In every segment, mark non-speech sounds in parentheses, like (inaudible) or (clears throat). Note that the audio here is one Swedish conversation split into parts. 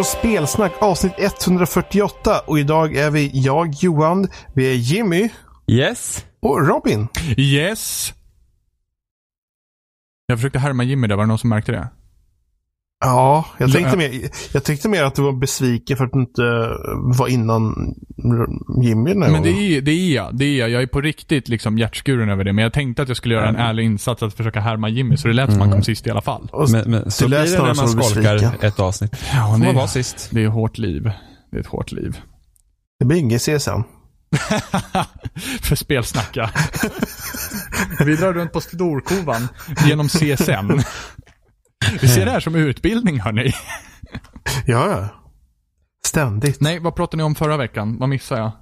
på Spelsnack avsnitt 148 och idag är vi jag, Johan, vi är Jimmy Yes. och Robin. Yes. Jag försökte härma Jimmy där, var det någon som märkte det? Ja, jag Ja. tänkte, mer, jag tänkte mer att du var besviken för att du inte var innan Jimmy den här Men det är, det är jag. Det är jag. Jag är på riktigt liksom hjärtskuren över det. Men jag tänkte att jag skulle göra en ärlig insats att försöka härma Jimmy, så det lät som han kom sist i alla fall. Och Men, men så blir det när man skolkar ett avsnitt. Ja, Får man det, vara sist. det är hårt liv. Det är ett hårt liv. Det blir inget CSN. (laughs) För spelsnacka. (laughs) Vi drar runt på Storkovan genom CSN. Vi ser det här som utbildning, hörni. (laughs) Ja, ja. Ständigt. Nej, vad pratade ni om förra veckan? Vad missade jag?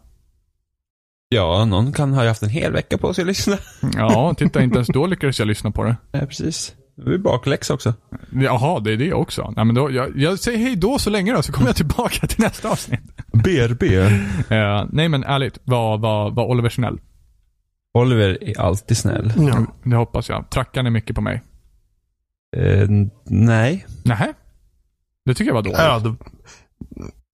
Ja, någon kan ha haft en hel vecka på sig att lyssna. Ja, (laughs) titta, inte ens då lyckades jag lyssna på det. Ja, precis. Det är bakläxa också. Jaha, det är det också. Nej, men då, jag, jag säger hej då så länge då, så kommer jag tillbaka till nästa avsnitt. BRB. Eh, (laughs) nej men ärligt, var, var, var Oliver snäll? Oliver är alltid snäll. Ja. Det hoppas jag. Trackar ni mycket på mig? Eh, nej. Nähä? Det tycker jag var dåligt. Ja, då,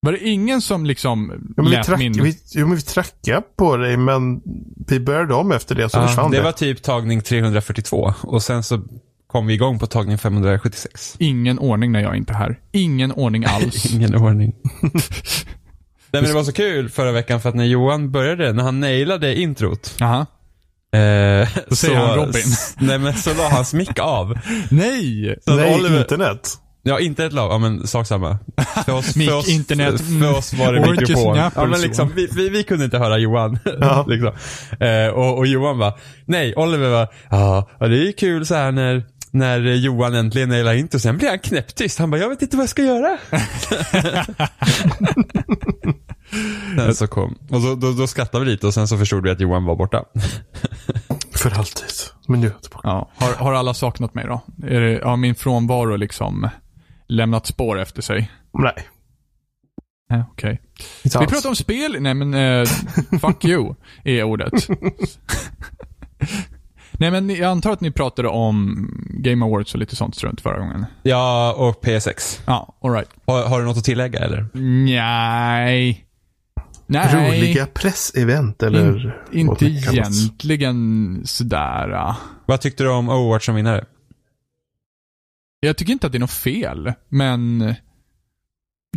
Var det ingen som liksom ja, men vi, lät track, min... vi, jo, men vi trackade på dig, men vi började om efter det, så Ja, försvann det det. var typ tagning 342 och sen så kom vi igång på tagning 576. Ingen ordning när jag är inte är här. Ingen ordning alls. (laughs) Ingen ordning. (laughs) Nej, men det var så kul förra veckan för att när Johan började, när han nailade introt. Aha. Eh, Då säger han Robin. Nej men så la hans mick av. (laughs) Nej! Så Nej, Oliver, internet. Ja, inte ett lag. Ja, men sak samma. (laughs) För oss, Mick, för oss, internet, För oss var det mikrofon. Ja, men så. liksom, vi, vi, vi kunde inte höra Johan. (laughs) Ja. liksom. eh, och, och Johan bara, nej, Oliver var, ja, ja, det är så här när, när Johan äntligen nailar inte och sen blir han knäpptyst. Han bara, jag vet inte vad jag ska göra. (laughs) sen så kom, och då, då, då skrattade vi lite och sen så förstod vi att Johan var borta. (laughs) För alltid. Men nu är jag tillbaka. Ja. Har, har alla saknat mig då? Är det, har min frånvaro liksom lämnat spår efter sig? Nej, Nej, okej. inte Vi pratar om spel. Nej men, eh, fuck you är ordet. (laughs) Nej men jag antar att ni pratade om Game Awards och lite sånt strunt förra gången. Ja, och P6. Ja, alright. Har, har du något att tillägga eller? Nej. Nej. Roliga pressevent eller In, inte egentligen sådär. ja. Vad tyckte du om Overwatch som vinnare? Jag tycker inte att det är något fel, men...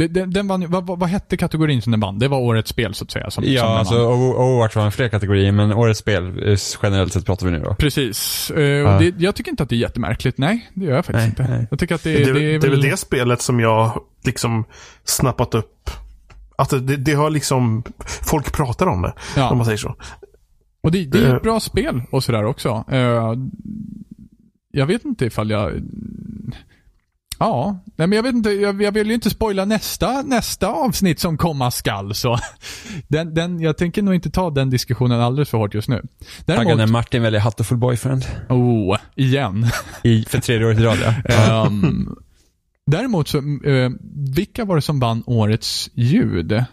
Den, den vann, vad, vad, hette kategorin som den vann? Det var årets spel så att säga. Som, Ja, som alltså Overwatch var en fler kategorier, men årets spel eh, generellt sett pratar vi nu då. Precis. Och Ja. det, jag tycker inte att det är jättemärkligt. Nej, det gör jag faktiskt Nej, inte. nej. Jag tycker att det, Det, det, är det är väl väl... det spelet som jag liksom snappat upp. Att det, det har liksom, folk pratar om det. Ja. Om man säger så. Och det, det är Eh. ett bra spel och sådär också. Eh, jag vet inte ifall jag... Ja, nej men jag vet inte, jag, jag vill ju inte spoila nästa, nästa avsnitt som komma skall så. Den, den, jag tänker nog inte ta den diskussionen alldeles för hårt just nu. Taggad när Däremot, Martin väljer Hatoful Boyfriend. oh, igen. I, för tredje året i rad ja. Ehm, däremot så, eh, vilka var det som vann årets ljud?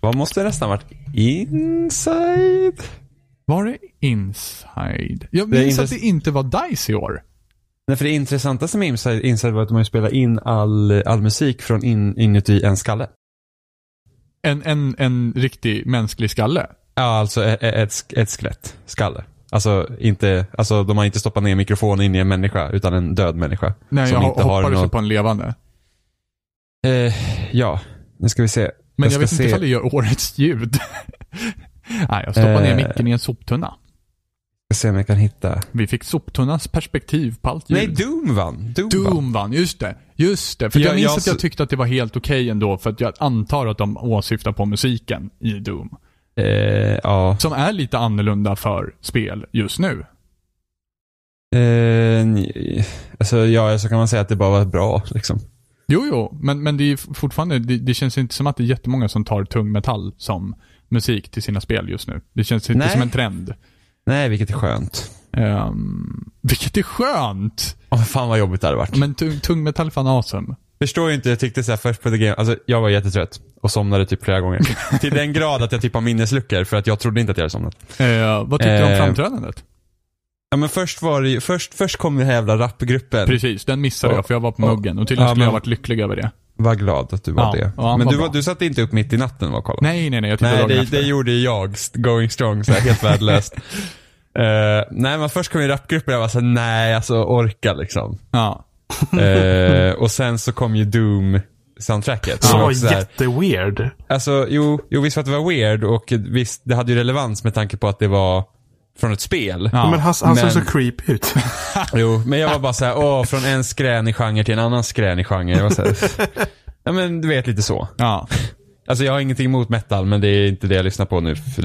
Vad måste nästan varit? Inside? Var det Inside? Jag Det minns att det inte var DICE i år. Nej, för det intressantaste med Inside, Inside var att de har ju spelat in all, all musik från in, inuti en skalle. En, en, en riktig mänsklig skalle. Ja, alltså ett, ett, ett skelett. Skalle. Alltså, inte, alltså de har inte stoppat ner mikrofonen in i en människa, utan en död människa. Nej, Som jag inte har hoppades ju något- på en levande. Eh, ja, nu ska vi se. Men jag, ska vet inte se. ifall det gör årets ljud. (laughs) Nej, jag stoppar ner Eh. micken i en soptunna. Ska se om jag kan hitta. Vi fick soptunnans perspektiv på allt ljud. Nej, Doom vann. Doom. Doom vann, just det. Just det. För jag, Jag- minns jag att jag tyckte att det var helt okej ändå, för att jag antar att de åsyftar på musiken i Doom. Eh, ja. Som är lite annorlunda för spel just nu. Eh, alltså, ja, så kan man säga att det bara var bra liksom. Jo, jo, men, men det är fortfarande, det, det känns inte som att det är jättemånga som tar tung metall som musik till sina spel just nu. Det känns inte Nej. som en trend. Nej, vilket är skönt. Um, vilket är skönt! Åh, fan vad jobbigt det hade varit. Men tung, tung metall fan awesome. Förstår ju inte, jag tyckte så här först på The Game, alltså jag var jättetrött och somnade typ flera gånger. (laughs) Till den grad att jag typ har minnesluckor för att jag trodde inte att jag hade somnat. Eh, vad tyckte du om Eh. framträdandet? Ja men först var det ju, först, först kom den här jävla rapgruppen. Precis, den missade jag för jag var på muggen. Och tydligen Ja, skulle jag men- varit lycklig över det. Var glad att du var Ja, det. ja, han men var du, var, bra. du satt inte upp mitt i natten och kollade? Nej, nej, nej. Jag tittade Nej, dagen det, efter. det gjorde jag, st- going strong, så här, helt värdelöst. (laughs) Eh, nej, men först kom ju rapgruppen och jag var såhär, nej, alltså orka liksom. Ja. Eh, och sen så kom ju Doom soundtracket. Som var jätteweird. Alltså, jo, jo, visst var det var weird och visst, det hade ju relevans med tanke på att det var från ett spel. Ja. Men han, han såg men- så creepy ut. (laughs) Jo, men jag var bara så här, åh, från en skränig genre till en annan skränig genre. Jag var så här, (laughs) ja men du vet lite så. Ja. Alltså jag har ingenting emot metal, men det är inte det jag lyssnar på nu för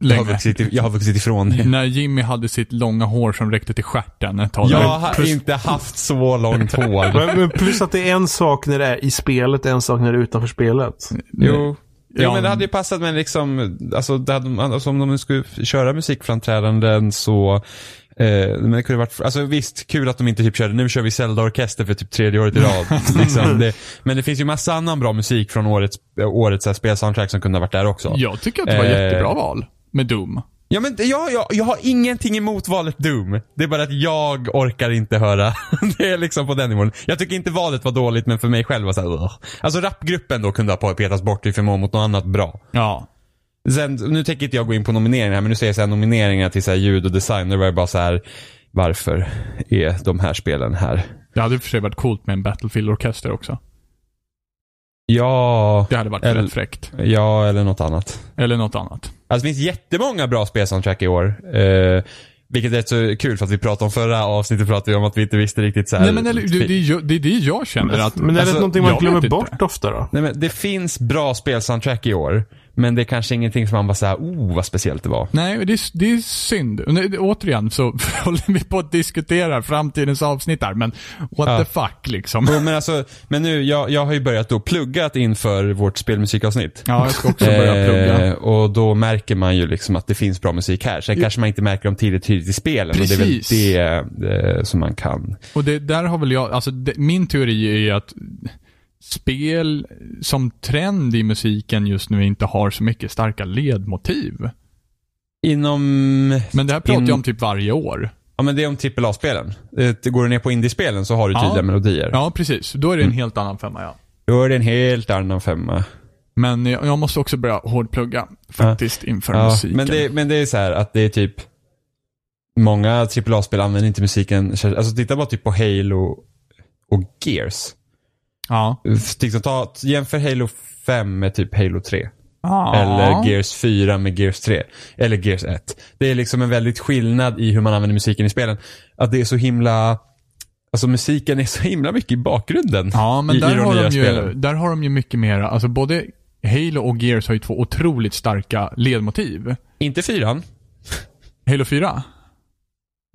längre. Jag har, vuxit, jag har vuxit ifrån det. När Jimmy hade sitt långa hår som räckte till stjärten ett tag. Jag har plus- inte haft så långt (laughs) hår. men, men plus att det är en sak när det är i spelet, en sak när det är utanför spelet. Jo. Jo Ja. men det hade ju passat med liksom, alltså, det hade, alltså om de skulle köra musikframträdanden så Eh, men det kunde varit, alltså visst, kul att de inte typ körde, nu kör vi Zelda-orkester för typ tredje året i rad. (laughs) liksom. det, men det finns ju massa annan bra musik från årets, årets här, spelsoundtrack som kunde ha varit där också. Jag tycker att det var Eh. jättebra val. Med Doom. Ja men jag, jag, jag har ingenting emot valet Doom. Det är bara att jag orkar inte höra. (laughs) det är liksom på den nivån. Jag tycker inte valet var dåligt men för mig själv var såhär, ugh. Alltså rapgruppen då kunde ha petats bort till förmån mot något annat bra. Ja. Sen, nu tänker inte jag gå in på nomineringar men nu säger jag så här, nomineringar till så här, ljud och design. Det var jag bara så här, varför är de här spelen här? Det hade i och för sig varit coolt med en Battlefield-orkester också. Ja, Det hade varit Eller- rätt fräckt. ja eller något annat. Eller något annat. Alltså det finns jättemånga bra spelsoundtrack i år. Eh, vilket är rätt så kul för att vi pratade om förra avsnittet pratade vi om att vi inte visste riktigt så här. Nej men eller, det, det, det är det jag känner att... Men är det alltså, någonting man glömmer bort ofta då? Nej, men det finns bra spelsoundtrack i år. Men det är kanske ingenting som man bara säger, oh vad speciellt det var. Nej, det är, det är synd. Det- återigen så (laughs) håller vi på att diskutera framtidens avsnitt här, men what Ja. the fuck liksom. Jo, men alltså, men nu, jag, jag har ju börjat då plugga inför vårt spelmusikavsnitt. Ja, jag ska också börja plugga. Eh, och då märker man ju liksom att det finns bra musik här. Sen kanske man inte märker dem tidigt, tidigt i spelen. Precis. Och det är väl det eh, som man kan. Och det, där har väl jag, alltså det, min teori är att spel som trend i musiken just nu inte har så mycket starka ledmotiv. Inom, Men det här pratar In- jag om typ varje år. ja men det är om AAA-spelen. Går du ner på indiespelen så har du Ja. tydliga melodier. Ja, precis. Då är det en helt annan femma, ja. Då är det en helt annan femma. Men jag, jag måste också börja hårdplugga faktiskt inför Ja, musiken. men, det, men det är så här att det är typ Många AAA-spel använder inte musiken. Alltså titta bara typ på Halo och Gears. Ja. Liksom, ta, jämför Halo 5 med typ Halo 3. Ja. Eller Gears 4 med Gears 3. Eller Gears 1. Det är liksom en väldigt skillnad i hur man använder musiken i spelen. Att det är så himla Alltså musiken är så himla mycket i bakgrunden. Ja, men i, där, i de har de ju, spelen. där har de ju mycket mera, alltså både Halo och Gears har ju två otroligt starka ledmotiv. Inte 4. Halo 4?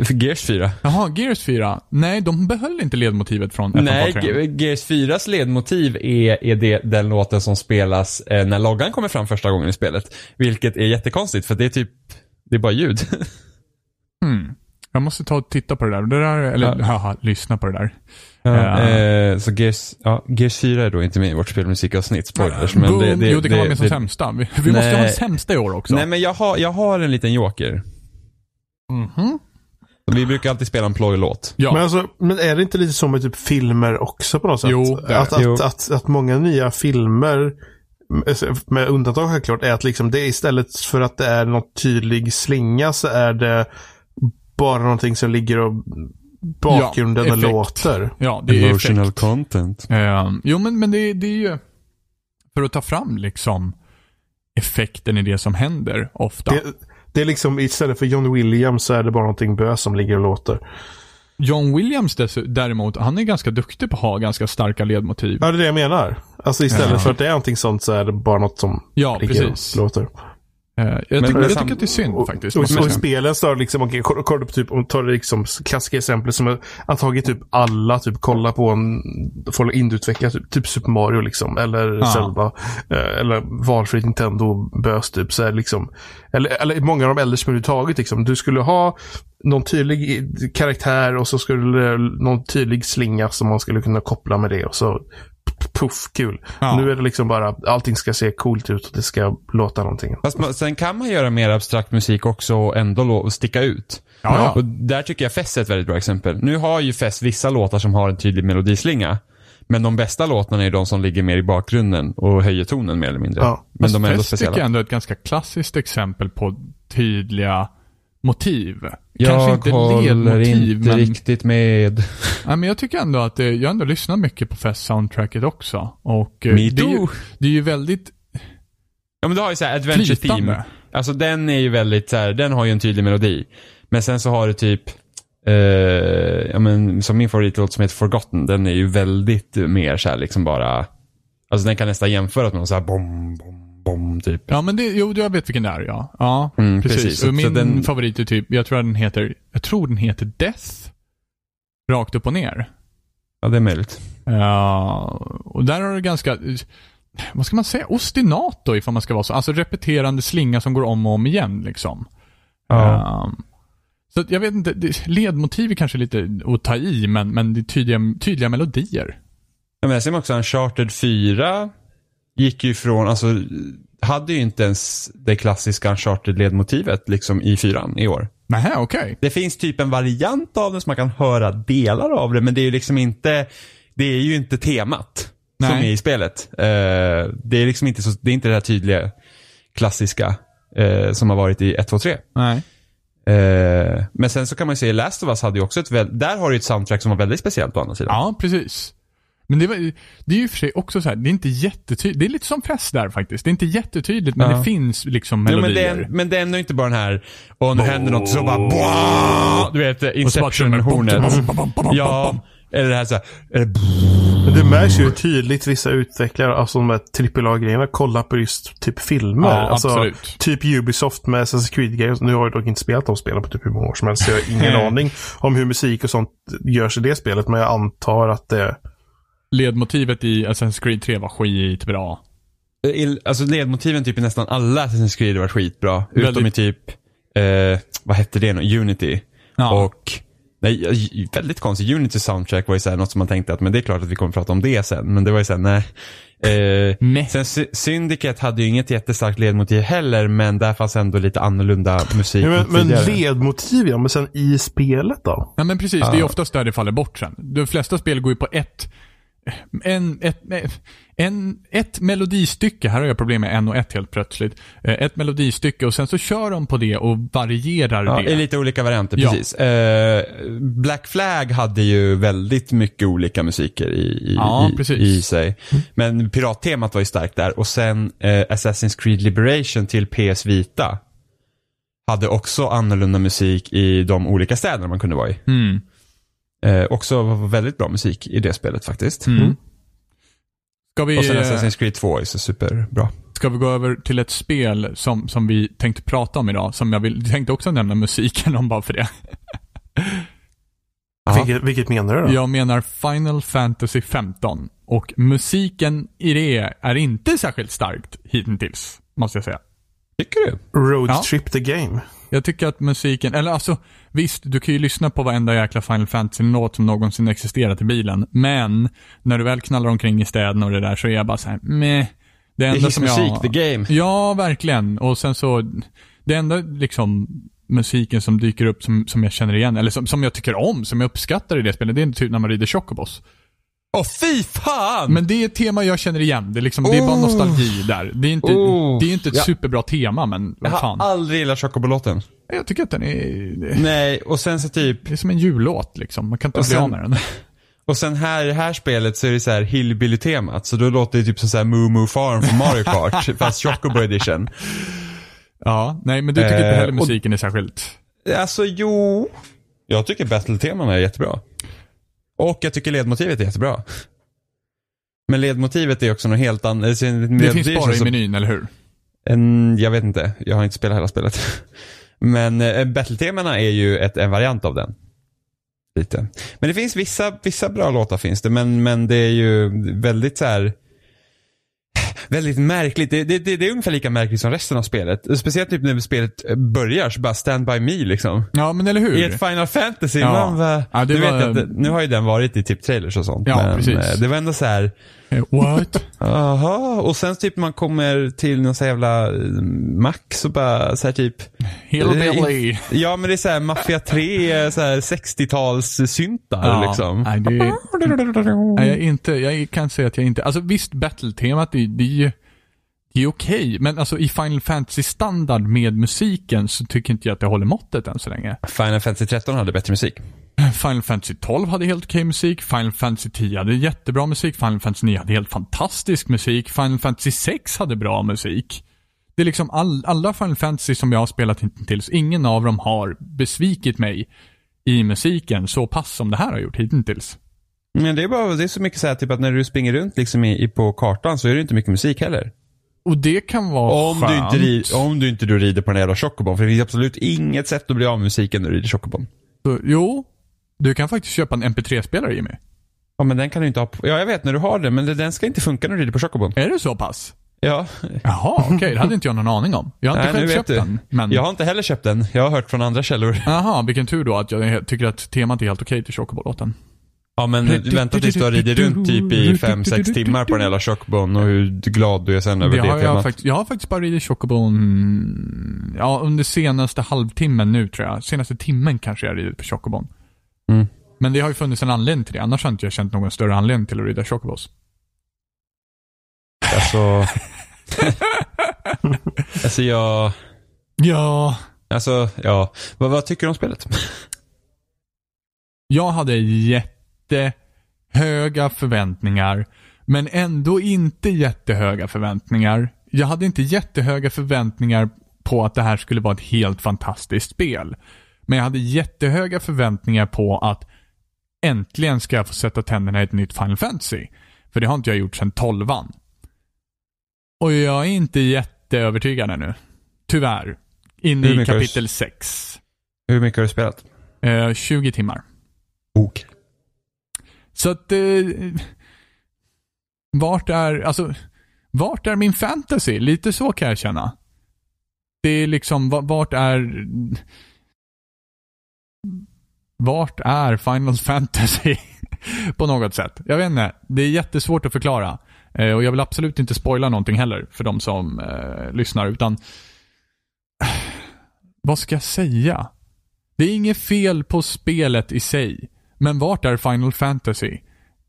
För Gears 4. Jaha, Gears 4? Nej, de behöll inte ledmotivet från ettan, Nej, tvåan, trean. Ge- Gears 4s ledmotiv är, är det, den låten som spelas eh, när loggan kommer fram första gången i spelet. Vilket är jättekonstigt för det är typ, det är bara ljud. (laughs) Hmm. Jag måste ta och titta på det där. Det där eller Ja. haha, lyssna på det där. Ja, Ja. eh, så Gears, ja, Gears 4 är då inte med i vårt spelmusikavsnitt, spoilers. Men Boom. det, det, jo, det kan vara med som det- sämsta. Vi, vi måste ha en sämsta i år också. Nej men jag har, jag har en liten joker. Mhm. Vi brukar alltid spela en plojlåt. Ja. Men, alltså, men är det inte lite så med typ filmer också på något sätt? Jo, det är att, att, Jo. att, att, många nya filmer, med undantag självklart, är att liksom det istället för att det är någon tydlig slinga så är det bara någonting som ligger och bakgrunden Ja, effekt. låter. ja, det är Emotional effekt. content. Eh, jo, men, men det, det är ju för att ta fram liksom effekten i det som händer ofta. Det, det är liksom istället för John Williams så är det bara någonting bös som ligger och låter. John Williams däremot, han är ganska duktig på att ha ganska starka ledmotiv. Ja, det är det jag menar. Alltså istället Ja. för att det är någonting sånt så är det bara något som Ja, ligger precis. och låter. Eh, jag, tycker, men jag sam- tycker att det är synd Och, faktiskt. och, och i säga. spelen det liksom, okej, kolla kolla på typ, om tar liksom klassiska exempel som har tagit typ alla, typ kolla på en, folk indutveckla typ, typ Super Mario liksom, eller Ja. Zelda, eh, eller valfritt Nintendo bös typ, så är det liksom, eller, eller många av de äldre spel överhuvudtaget liksom, du skulle ha någon tydlig karaktär och så skulle någon tydlig slinga som man skulle kunna koppla med det och så puff, kul. Ja. Nu är det liksom bara, allting ska se coolt ut och det ska låta någonting. Fast man, sen kan man göra mer abstrakt musik också och ändå lo- sticka ut. Ja. Och där tycker jag Fess är ett väldigt bra exempel. Nu har ju Fess vissa låtar som har en tydlig melodislinga. Men de bästa låtarna är de som ligger mer i bakgrunden och höjer tonen mer eller mindre. Ja. Men de är ändå Fest tycker speciella. jag ändå är ett ganska klassiskt exempel på tydliga motiv. Jag Kanske inte håller inte men, riktigt med. (laughs) nej, men jag tycker ändå att det, jag ändå lyssnat mycket på Fest-soundtracket också. Och eh, Me det, är ju, too. det är ju väldigt Ja men du har ju såhär Adventure flytande. Theme. Alltså den är ju väldigt så här, den har ju en tydlig melodi. Men sen så har du typ, eh, ja men som min favoritlåt som heter Forgotten, den är ju väldigt mer så här liksom bara, alltså den kan nästan jämföras med någon så här bom, bom, bom typ. Ja men det, jo jag vet vilken det är ja. Ja, Mm, precis. precis. Och min så den- favorit är typ, jag tror den heter, jag tror den heter Death. Rakt upp och ner. Ja det är möjligt. Ja, och där har du ganska, vad ska man säga, ostinato ifall man ska vara så. Alltså repeterande slinga som går om och om igen liksom. Ja. Ehm, så jag vet inte, ledmotiv är kanske lite att ta i, men, men det är tydliga, tydliga melodier. Ja, men jag ser också Uncharted 4 gick ju ifrån, alltså hade ju inte ens det klassiska Uncharted-ledmotivet liksom i fyran i år. Nähä, okej. Det finns typ en variant av den som man kan höra delar av det, men det är ju liksom inte, det är ju inte temat som Nej. är i spelet. Eh, det är liksom inte så, det är inte det här tydliga klassiska eh, som har varit i 1, 2, 3. Nej. Eh, men sen så kan man ju säga, Last of Us hade ju också ett, där har du ett soundtrack som var väldigt speciellt å andra sidan. Ja, precis. Men det, var, det är ju för sig också så här, det är inte jättetydligt. Det är lite som fest där faktiskt. Det är inte jättetydligt, men Ja. det finns liksom Jo, melodier. men, det är, men det är ändå inte bara den här, och nu händer något så bara Boah! Du vet, Inception-hornet. Ja, eller det här så här, eller Men det märks ju tydligt vissa utvecklare, alltså de här AAA-grejerna, kollar på just typ filmer. Ja, alltså, absolut. Typ Ubisoft med Assassin's Creed-grejer. Nu har jag dock inte spelat de spelen på typ hur många år som helst. Så jag har ingen (laughs) aning om hur musik och sånt görs i det spelet. Men jag antar att det... Ledmotivet i Assassin's Creed 3 var skitbra. Il- Alltså ledmotiven typ i nästan alla Assassin's Creed var skitbra. Utom i Väldigt- typ, eh, vad hette det nu? Unity. Ja. Och, nej, väldigt konstigt. Unity soundtrack var ju såhär något som man tänkte att men det är klart att vi kommer prata om det sen. Men det var ju såhär, nej. Eh, (laughs) Nej. sen Sy- Syndicate hade ju inget jättestarkt ledmotiv heller, men där fanns ändå lite annorlunda musik Ja, men, men ledmotiv ja, men sen i spelet då? Ja men precis, det är oftast där det faller bort sen. De flesta spel går ju på ett en, ett, en, ett melodistycke, här har jag problem med en och ett helt plötsligt. Eh, Ett melodistycke och sen så kör de på det och varierar Ja, det. i lite olika varianter, Ja. precis. Eh, Black Flag hade ju väldigt mycket olika musiker i, i, Ja, i, i sig. Men pirattemat var ju starkt där. Och sen eh, Assassin's Creed Liberation till PS Vita hade också annorlunda musik i de olika städerna man kunde vara i. Mm. Eh, också väldigt bra musik i det spelet faktiskt. Mm. Ska, vi, Och sen eh, Assassin's Creed 2 är så superbra. ska vi gå över till ett spel som, som vi tänkte prata om idag, som jag vill, tänkte också nämna musiken om bara för det. Vilket, vilket menar du då? Jag menar Final Fantasy 15. Och musiken i det är inte särskilt starkt hittills, måste jag säga. Tycker du? Road Ja. Trip the Game. Jag tycker att musiken, eller alltså visst, du kan ju lyssna på varenda jäkla Final Fantasy-låt som någonsin existerat i bilen. Men, när du väl knallar omkring i städerna och det där så är jag bara så här, meh. Det Det är enda som hissmusik, jag... the game. Ja, verkligen. Och sen så, det enda liksom musiken som dyker upp som, som jag känner igen, eller som, som jag tycker om, som jag uppskattar i det spelet, det är typ när man rider Chocobos. Åh fy fan! Men det är ett tema jag känner igen. Det är, liksom, det är bara Oh. nostalgi där. Det är inte, Oh. det är inte ett Ja. superbra tema, men jag vad har fan. aldrig gillat Chocobo-låten. Jag tycker att den är... Det Nej, och sen så typ är som en jullåt liksom. Man kan inte Och bli sen- av med den. (laughs) Och sen här, i det här spelet så är det så här hillbilly-temat. Så då låter det typ som så här Moo Moo Farm från Mario (laughs) Kart. fast Chocobo edition. Ja, nej men du tycker inte Eh, heller och- musiken är särskilt... Alltså jo. Jag tycker battle-temana är jättebra. Och jag tycker ledmotivet är jättebra. Men ledmotivet är också något helt annat. Det finns bara i menyn, eller hur? En, jag vet inte, jag har inte spelat hela spelet. (laughs) Men eh, battle-temana är ju ett, en variant av den. Lite. Men det finns vissa, vissa bra låtar finns det, men, men det är ju väldigt så här. Väldigt märkligt. Det, det, det, det är ungefär lika märkligt som resten av spelet. Speciellt typ när spelet börjar så bara stand by me liksom. Ja, men eller hur? I ett Final Fantasy. Ja. Man Ja, nu, var- vet inte- nu har ju den varit i typ trailers och sånt. Ja, men precis. eh, det var ändå så här. Eh, What? Aha, och sen typ man kommer till någon så jävla eh, Max och bara så här typ. Hillbilly. Ja men det är så här Mafia 3, så här 60-tals syntar liksom. Nej, det är, nej, jag, inte, jag kan säga att jag inte... Alltså visst, battle-temat, det, det är ju det är okej. Men alltså i Final Fantasy-standard med musiken så tycker inte jag att det håller måttet än så länge. Final Fantasy 13 hade bättre musik. Final Fantasy 12 hade helt okej musik. Final Fantasy 10 hade jättebra musik. Final Fantasy 9 hade helt fantastisk musik. Final Fantasy 6 hade bra musik. Det är liksom all, alla Final Fantasy som jag har spelat hittills, ingen av dem har besvikit mig i musiken så pass som det här har gjort hittills. Men det är bara, det är så mycket så här typ att när du springer runt liksom i, i på kartan så är det inte mycket musik heller. Och det kan vara Om du, skönt. inte ri, om du inte då rider på den jävla chocobon. För det finns absolut inget sätt att bli av med musiken när du rider chocobon. Så, jo, du kan faktiskt köpa en MP3-spelare Jimmy. Ja men den kan du inte ha på, Ja jag vet när du har den men den ska inte funka när du rider på chocobon. Är det så pass? Ja. Jaha, okej. det hade inte jag någon aning om. Jag har inte Nej, själv köpt du. den. Men... Jag har inte heller köpt den. Jag har hört från andra källor. Jaha, vilken tur då att jag tycker att temat är helt okej till Chocobo-låten. Ja men vänta tills du har ridit runt typ i 5-6 timmar på den jävla chockbon och hur glad du är sen över Det det, har jag, faktiskt, jag har faktiskt bara ridit Chocobon, ja under senaste halvtimmen nu tror jag. Senaste timmen kanske jag har ridit på Chocobon. Mm. Men det har ju funnits en anledning till det. Annars har inte jag känt någon större anledning till att rida Chocobos. Alltså... (laughs) alltså jag... Ja. Alltså, ja. Vad, vad tycker du om spelet? Jag hade jättehöga förväntningar. Men ändå inte jättehöga förväntningar. Jag hade inte jättehöga förväntningar på att det här skulle vara ett helt fantastiskt spel. Men jag hade jättehöga förväntningar på att äntligen ska jag få sätta tänderna i ett nytt Final Fantasy. För det har inte jag gjort sedan tolvan. Och jag är inte jätteövertygad ännu. Tyvärr. In Hur i kapitel 6. Hur mycket har du spelat? Eh, 20 timmar. Ok. Så att... Eh, vart är, alltså... Vart är min fantasy? Lite så kan jag känna. Det är liksom, vart är... Vart är Final Fantasy? (laughs) På något sätt. Jag vet inte. Det är jättesvårt att förklara. Eh, och jag vill absolut inte spoila någonting heller för de som eh, lyssnar, utan... (sighs) Vad ska jag säga? Det är inget fel på spelet i sig. Men vart är Final Fantasy?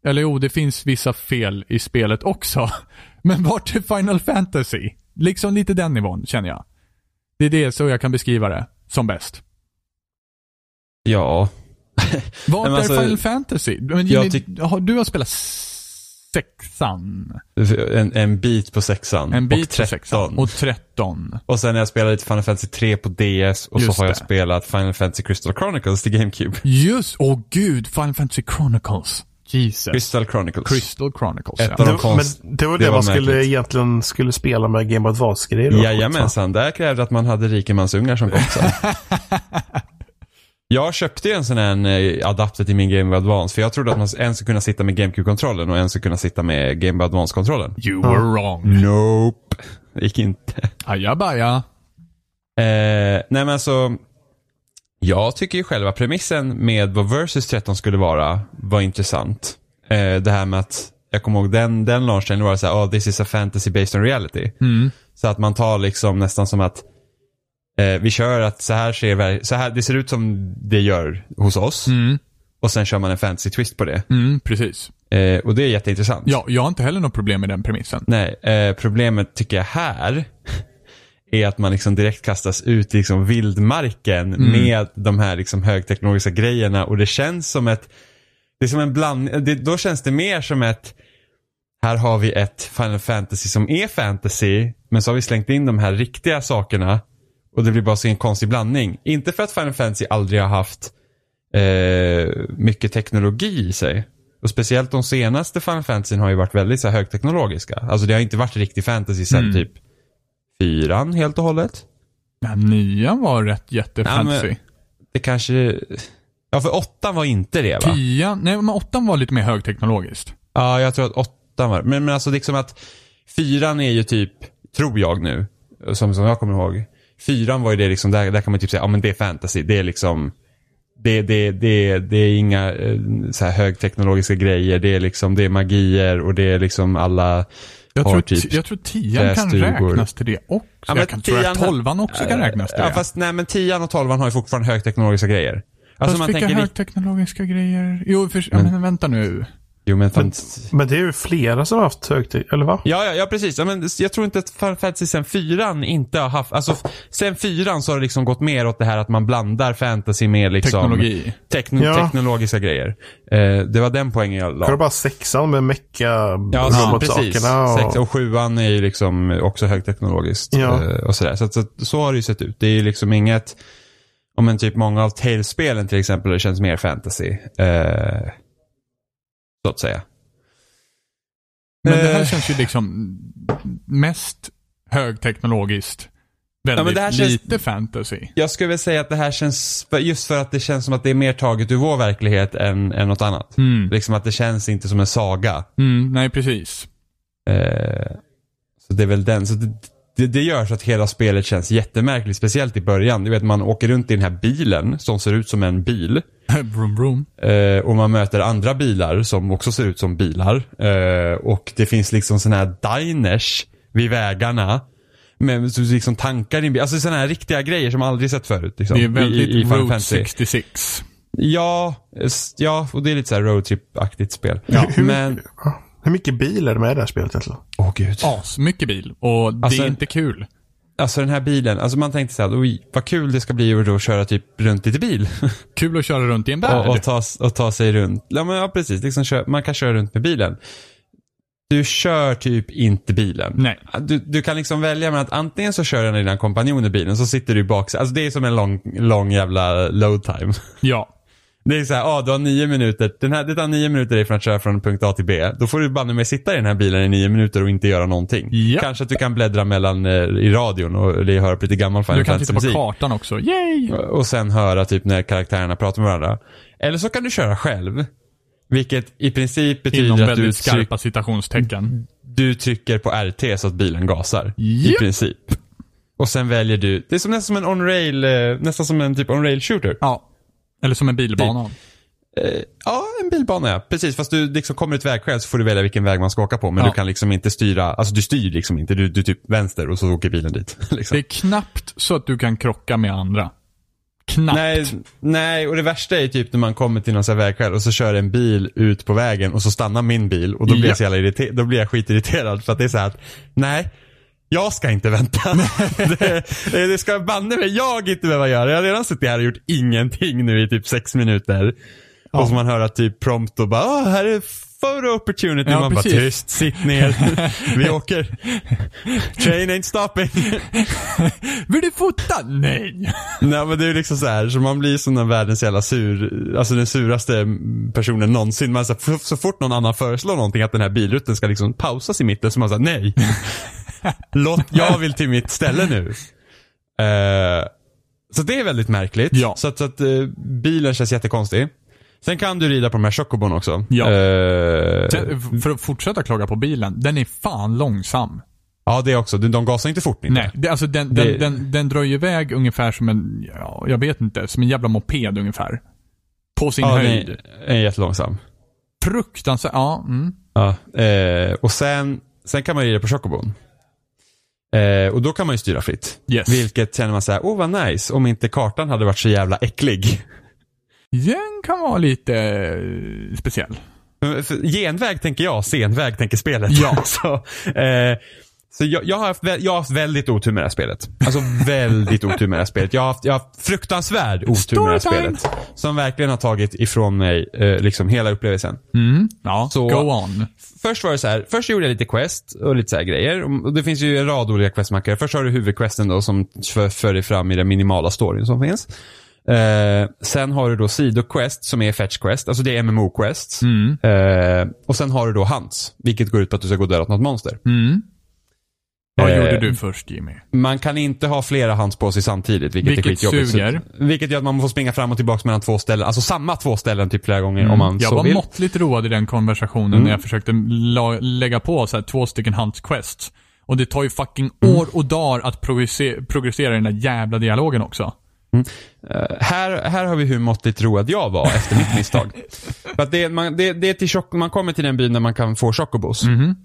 Eller jo, det finns vissa fel i spelet också. (laughs) Men vart är Final Fantasy? Liksom lite den nivån, känner jag. Det är det så jag kan beskriva det som bäst. Ja. Vart Men är alltså, Final Fantasy? Men Jimmy, tyck- du har spelat sexan. En, en bit på sexan. En och bit på 13. sexan. Och 13. Och sen har jag spelat lite Final Fantasy 3 på DS och Just så har jag det. spelat Final Fantasy Crystal Chronicles till GameCube. Just, åh gud, Final Fantasy Chronicles. Jesus. Crystal Chronicles. Crystal Chronicles, Ett ja. Det, de konst- men det var det det, var man skulle märkligt. egentligen skulle spela med Game Boy Advance-grejer. Jajamensan, där krävde att man hade rikemansungar som kompisar. (laughs) Jag köpte ju en sån här eh, adapter till min Game Boy Advance för jag trodde att man en skulle kunna sitta med GameCube-kontrollen och en skulle kunna sitta med Game Boy Advance-kontrollen. You were wrong. Nope. Det (laughs) gick inte. Ajabaja. Eh, nej men alltså, jag tycker ju själva premissen med vad Versus 13 skulle vara var intressant. Eh, det här med att, jag kommer ihåg den, den launchen var det så här, oh this is a fantasy based on reality. Mm. Så att man tar liksom nästan som att eh, vi kör att så här ser så här, det ser ut som det gör hos oss. Mm. Och sen kör man en fantasy twist på det. Mm, precis. Eh, och det är jätteintressant. Ja, jag har inte heller något problem med den premissen. Nej, eh, problemet tycker jag här (laughs) är att man liksom direkt kastas ut i liksom vildmarken med de här liksom högteknologiska grejerna och det känns som ett, det är som en bland, det, då känns det mer som ett, här har vi ett Final Fantasy som är fantasy, men så har vi slängt in de här riktiga sakerna och det blir bara så en konstig blandning. Inte för att Final Fantasy aldrig har haft eh, mycket teknologi i sig. Och speciellt de senaste Final Fantasy har ju varit väldigt så här, högteknologiska. Alltså det har inte varit riktig fantasy sedan Mm. typ fyran helt och hållet. Den nya var rätt jättefantasy. Ja, men- Det kanske... Ja, för åttan var inte det va? Tian, nej men åttan var lite mer högteknologiskt. Ja, jag tror att åttan var men, men alltså liksom att Fyran är ju typ, tror jag nu, som, som jag kommer ihåg. Fyran var ju det liksom, där, där kan man typ säga, ja men det är fantasy. Det är liksom, det, det, det, det är inga eh, så här högteknologiska grejer. Det är liksom, det är magier och det är liksom alla Jag tror, typ jag tror tian kan räknas till det också. Ja, men jag kan tro att tian- tolvan också kan räknas till Ja, det. fast nej men tian och tolvan har ju fortfarande högteknologiska grejer. Alltså Fast man vilka tänker, högteknologiska grejer? Jo, för, ja, men vänta nu. Jo men fan, Men det är ju flera som har haft högt, eller va? Ja, ja, ja precis. Ja, men jag tror inte att Final Fantasy sen fyran inte har haft, alltså sen fyran så har det liksom gått mer åt det här att man blandar fantasy med liksom Teknologi. tekn- Ja. teknologiska grejer. Eh, det var den poängen jag la. Du bara sexan med mecka Ja, så, precis. och... Sex och sjuan är ju liksom också högteknologiskt. Ja. eh, Och sådär. Så, så, så har det ju sett ut. Det är ju liksom inget, om en typ många av Tales-spelen till exempel, det känns mer fantasy. Eh, så att säga. Men det här Eh. känns ju liksom mest högteknologiskt. Väldigt det här känns- lite fantasy. Jag skulle väl säga att det här känns, just för att det känns som att det är mer taget ur vår verklighet än, än något annat. Mm. Liksom att det känns inte som en saga. Mm, nej, precis. Eh, så det är väl den. Så det, det, det gör så att hela spelet känns jättemärkligt, speciellt i början. Du vet, man åker runt i den här bilen som ser ut som en bil. (laughs) vroom, vroom. Eh, och man möter andra bilar som också ser ut som bilar. Eh, och det finns liksom sådana här diners vid vägarna. Med så liksom tankar i bil. Alltså sådana här riktiga grejer som man aldrig sett förut. Liksom, Det är väldigt i, i Fantasy. 66. Ja, ja, och det är lite så här roadtrip-aktigt spel. Ja. Men, ja. Hur mycket bil är det med i det här spelet egentligen? åh gud. As, mycket bil. Och det Alltså- är inte kul. Alltså den här bilen, alltså man tänkte så här, oj, vad kul det ska bli att då köra typ runt lite bil. (laughs) Kul att köra runt i en värld. och, och, ta, och ta sig runt. Ja, men ja precis, liksom kör, man kan köra runt med bilen. Du kör typ inte bilen. Nej. Du, du kan liksom välja mellan att antingen så kör en av dina kompanjoner bilen, så sitter du i bak. Alltså det är som en lång, lång jävla load time. (laughs) Ja. Det är så här, ah, du har nio minuter. Den här, det tar nio minuter ifrån att köra från punkt A till B. Då får du banne mig sitta i den här bilen i nio minuter och inte göra någonting. Ja. Kanske att du kan bläddra mellan eh, i radion och eller höra på lite gammal Final Du kan titta på musik. kartan också. Yay! Och sen höra typ när karaktärerna pratar med varandra. Eller så kan du köra själv. Vilket i princip betyder Inom att du, tryck, skarpa citationstecken. du trycker på RT så att bilen gasar. I Japp. princip. Och sen väljer du, det är som nästan som en on-rail, eh, nästan som en typ on-rail shooter. Ja. Eller som en bilbana. Eh, ja, en bilbana ja. Precis, fast du liksom kommer ett vägskäl så får du välja vilken väg man ska åka på. Men Ja. du kan liksom inte styra, alltså du styr liksom inte. Du, du typ vänster och så åker bilen dit. (laughs) liksom. Det är knappt så att du kan krocka med andra. Knappt. Nej, nej, och det värsta är typ när man kommer till någon sån här vägskäl och så kör en bil ut på vägen och så stannar min bil och då blir Ja. jag så jävla irriter- då blir jag skitirriterad för att det är så här att, nej, jag ska inte vänta. (laughs) det, det ska banne mig jag inte behöva göra. Jag har redan suttit här och gjort ingenting nu i typ sex minuter. Och så man hör att typ prompt och bara, ah, här är photo opportunity. Ja, man precis. bara, tyst, sitt ner. (laughs) Vi åker. Train ain't stopping. (laughs) Vill du fota? Nej. Nej men det är liksom så här, så man blir som den världens jävla sur, alltså den suraste personen någonsin. Man så, så, så fort någon annan föreslår någonting att den här bilrutten ska liksom pausas i mitten så man säger nej. Låt, jag vill till mitt ställe nu. Eh, så det är väldigt märkligt. Ja. Så att, så att eh, bilen känns jättekonstig. Sen kan du rida på de här chocobon också. Ja. Sen, För att fortsätta klaga på bilen. Den är fan långsam. ja det också. De, de gasar inte fort inte. Nej, det, alltså den, Det- den, den, den drar ju iväg ungefär som en, ja, jag vet inte, som en jävla moped ungefär. På sin Ja, höjd. den är, är jättelångsam. Fruktansvärt, ja. Mm. Ja, eh, och sen, sen kan man rida på chocobon. Eh, och då kan man ju styra fritt. Yes. Vilket känner man så här, åh vad nice, om inte kartan hade varit så jävla äcklig. Den kan vara lite eh, speciell. Genväg tänker jag, senväg tänker spelet. Ja. (laughs) så eh, så jag, jag, har haft, jag har haft väldigt otur med det här spelet. Alltså väldigt otur med det här spelet. Jag har haft, jag har haft fruktansvärd otur med det här Storytime. spelet. Som verkligen har tagit ifrån mig eh, liksom hela upplevelsen. Mm. Ja, Så- go on. Först var det så här, först gjorde jag lite quest och lite så här grejer. Och det finns ju en rad olika questmarkör. Först har du huvudquesten då som för, för dig fram i den minimala storyn som finns. Eh, sen har du då sidoquest som är fetch quest, alltså det är MMO-quests. Mm. Eh, och sen har du då hunts, vilket går ut på att du ska gå och döda något monster. Mm. Vad Eh, gjorde du först Jimmy? Man kan inte ha flera hands på sig samtidigt, vilket, Vilket är skitjobbigt. Så- suger. Vilket gör att man får springa fram och tillbaka mellan två ställen. Alltså samma två ställen typ flera gånger om man Mm. Jag så var vill. måttligt road i den konversationen Mm. när jag försökte la- lägga på så här, två stycken Hunts Quest. Och det tar ju fucking Mm. år och dagar att progresse- progressera den där jävla dialogen också. Eh, här, här har vi hur måttligt road jag var efter mitt misstag. (laughs) För det, man, det, det är till chock, man kommer till den byn där man kan få chocobos. Mhm.